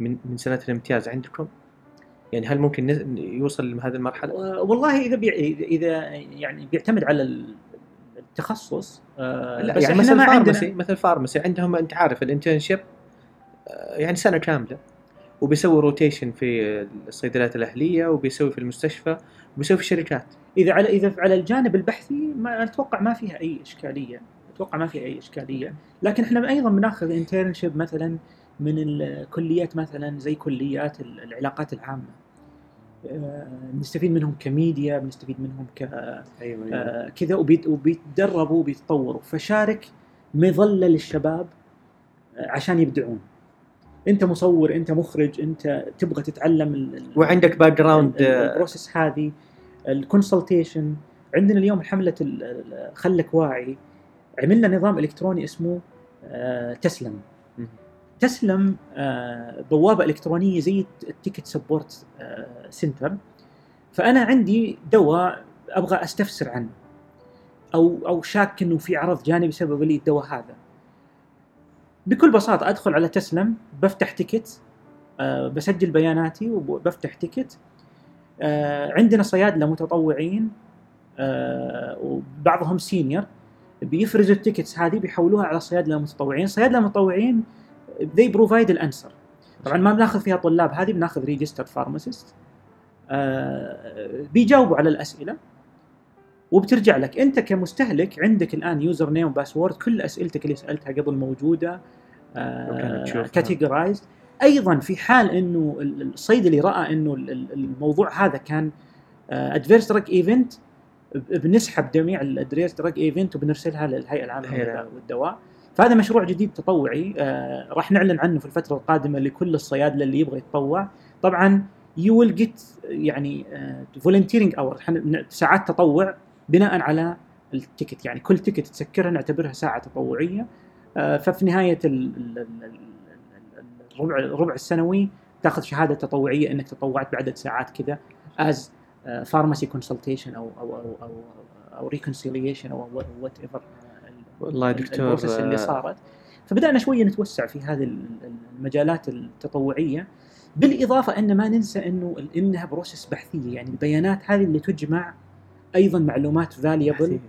من من سنة الامتياز عندكم؟ يعني هل ممكن يوصل لهذه المرحلة؟ والله إذا بي... إذا يعني بيعتمد على التخصص آه لا بس يعني إحنا مثل ما pharmacy عندنا مثل pharmacy عندهم أنت عارف ال internship يعني سنة كاملة. وبيسوي rotation في الصيدليات الأهلية وبيسوي في المستشفى وبيسوي في الشركات. إذا على إذا على الجانب البحثي ما أتوقع ما فيها أي إشكالية. أتوقع ما فيها أي إشكالية. لكن إحنا أيضا بناخذ internship مثلا من الكليات مثلا زي كليات ال- العلاقات العامة. آه، بنستفيد منهم كميديا بنستفيد منهم ك أيوه آه، كذا وبيت- وبيتدربوا وبيتطوروا. فشارك مظلة للشباب آه، عشان يبدعون. انت مصور انت مخرج انت تبغى تتعلم ال- ال- وعندك background ال- ال- ال process هذه ال consultation عندنا اليوم حملة خلك واعي. عملنا نظام إلكتروني اسمه آه، تسلم. تسلم آه، بوابة إلكترونية زي ال ticket support center. فأنا عندي دواء أبغى أستفسر عنه أو أو شاك إنه في عرض جانبي بسبب لي الدواء هذا. بكل بساطة أدخل على تسلم بفتح ticket آه، بسجل بياناتي وبفتح ticket. آه، عندنا صيادله متطوعين آه، وبعضهم senior بيفرزوا ال tickets هذه بيحولوها على صيادله متطوعين صيادله متطوعين they provide ال answer طبعا ما بناخذ فيها طلاب هذه بناخذ registered pharmacist بيجاوبوا على الأسئلة. وبترجع لك أنت كمستهلك عندك الآن username و password كل أسئلتك اللي سألتها قبل موجودة تشوفها. categorized أيضا في حال إنه ال- الصيدلي رأى إنه ال- ال- الموضوع هذا كان adverse drug event بنسحب جميع ال adverse drug event وبنرسلها للهيئة العامة والدواء فهذا مشروع جديد تطوعي آه راح نعلن عنه في الفترة القادمة لكل الصيادلة اللي يبغى يتطوع. طبعا you will get يعني volunteering hour ساعات تطوع بناء على ال ticket يعني كل ticket تسكرها نعتبرها ساعة تطوعية. آه، ففي نهاية ال- ال- ال- ال- الربع الربع السنوي تاخذ شهادة تطوعية إنك تطوعت بعدد ساعات كذا as pharmacy consultation أو أو أو أو, أو reconciliation أو whatever والله يا دكتور ال process اللي آه، صارت. فبدأنا شوية نتوسع في هذه ال- ال- المجالات التطوعية. بالإضافة أن ما ننسى أنه إنها process بحثية يعني البيانات هذه اللي تجمع أيضا معلومات valuable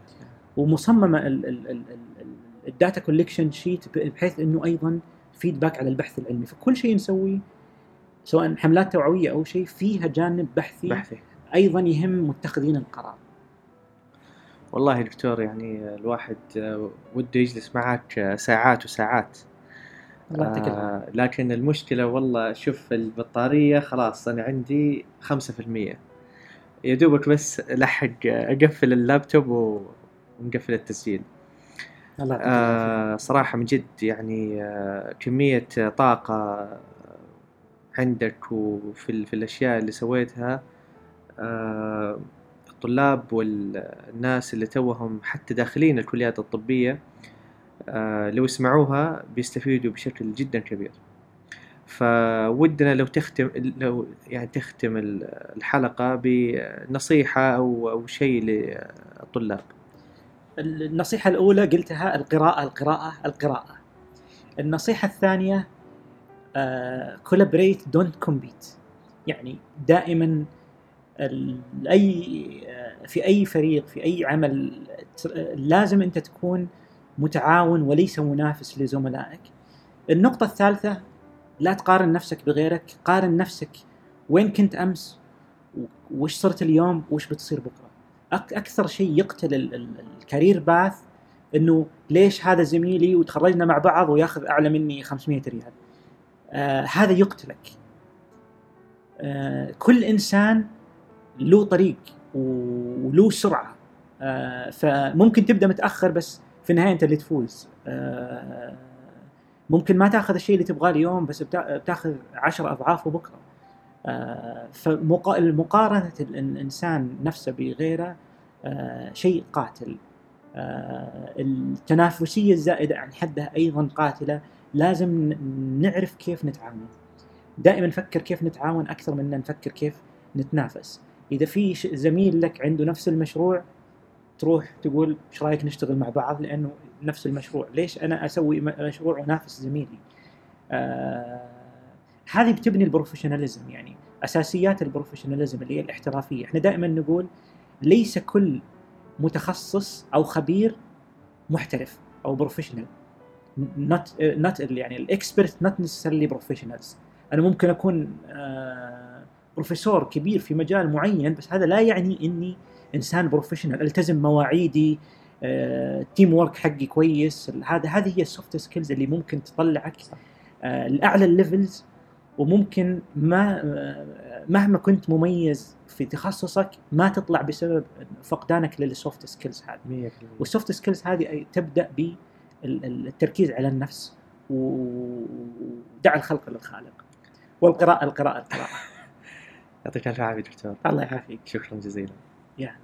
ومصممة ال- ال- ال- ال- ال data collection sheet بحيث أنه أيضا feedback على البحث العلمي. فكل شيء نسويه سواء حملات توعوية أو شيء فيها جانب بحثي, بحثي. أيضا يهم متخذين القرار. والله دكتور يعني الواحد آه، وده يجلس معك آه، ساعات وساعات. الله يعطيك آه لكن المشكلة والله شوف البطارية خلاص أنا عندي خمسة في المية. يا دوبك بس لحق أقفل اللابتوب ونقفل التسجيل. الله آه صراحة من جد يعني آه كمية طاقة عندك وفي في الأشياء اللي سويتها آه الطلاب والناس اللي توهم حتى داخلين الكليات الطبية آه لو يسمعوها بيستفيدوا بشكل جدا كبير فودنا لو تختم لو يعني تختم ال- الحلقة بنصيحة أو أو شيء للطلاب النصيحة الأولى قلتها القراءة القراءة القراءة. النصيحة الثانية collaborate don't compete. يعني دائما آه، في أي فريق في أي عمل لازم أنت تكون متعاون وليس منافس لزملائك. النقطة الثالثة لا تقارن نفسك بغيرك، قارن نفسك وين كنت أمس و- وش صرت اليوم وش بتصير بكرة. أك- أكثر شيء يقتل ال- ال- الكارير باث إنه ليش هذا زميلي وتخرجنا مع بعض وياخذ أعلى مني 500 ريال آه هذا يقتلك آه كل إنسان له طريق وله سرعة. آه فممكن تبدأ متأخر بس في النهاية أنت اللي تفوز. آه ممكن ما تأخذ الشيء اللي تبغاه اليوم بس بتا- بتأخذ 10 اضعافه بكره آه، فمقارنة الإنسان نفسه بغيره آه، شيء قاتل. آه، التنافسية الزائدة عن حدها أيضا قاتلة. لازم نعرف كيف نتعامل. دائما نفكر كيف نتعاون أكثر من نفكر كيف نتنافس. إذا في زميل لك عنده نفس المشروع تروح تقول إيش رأيك نشتغل مع بعض؟ لأنه نفس المشروع. ليش أنا أسوي مشروع ونافس زميلي؟ آه هذه بتبني البروفيشناليزم يعني أساسيات ال professionalism اللي هي الاحترافية. إحنا دائما نقول ليس كل متخصص أو خبير محترف أو professional not not يعني ال expert not necessarily professionals أنا ممكن أكون آه بروفيسور كبير في مجال معين بس هذا لا يعني إني إنسان professional. ألتزم مواعيدي teamwork حقي كويس. هذا هذه هي ال soft skills اللي ممكن تطلعك آه، لأعلى ال levels وممكن ما آه، مهما كنت مميز في تخصصك ما تطلع بسبب فقدانك لل soft skills هذه. 100% وال soft skills هذه تبدأ بالتركيز على النفس ودع الخلق للخالق. والقراءه القراءه القراءة. يعطيك الف عافية دكتور. الله يعافيك. شكرا جزيلا. يا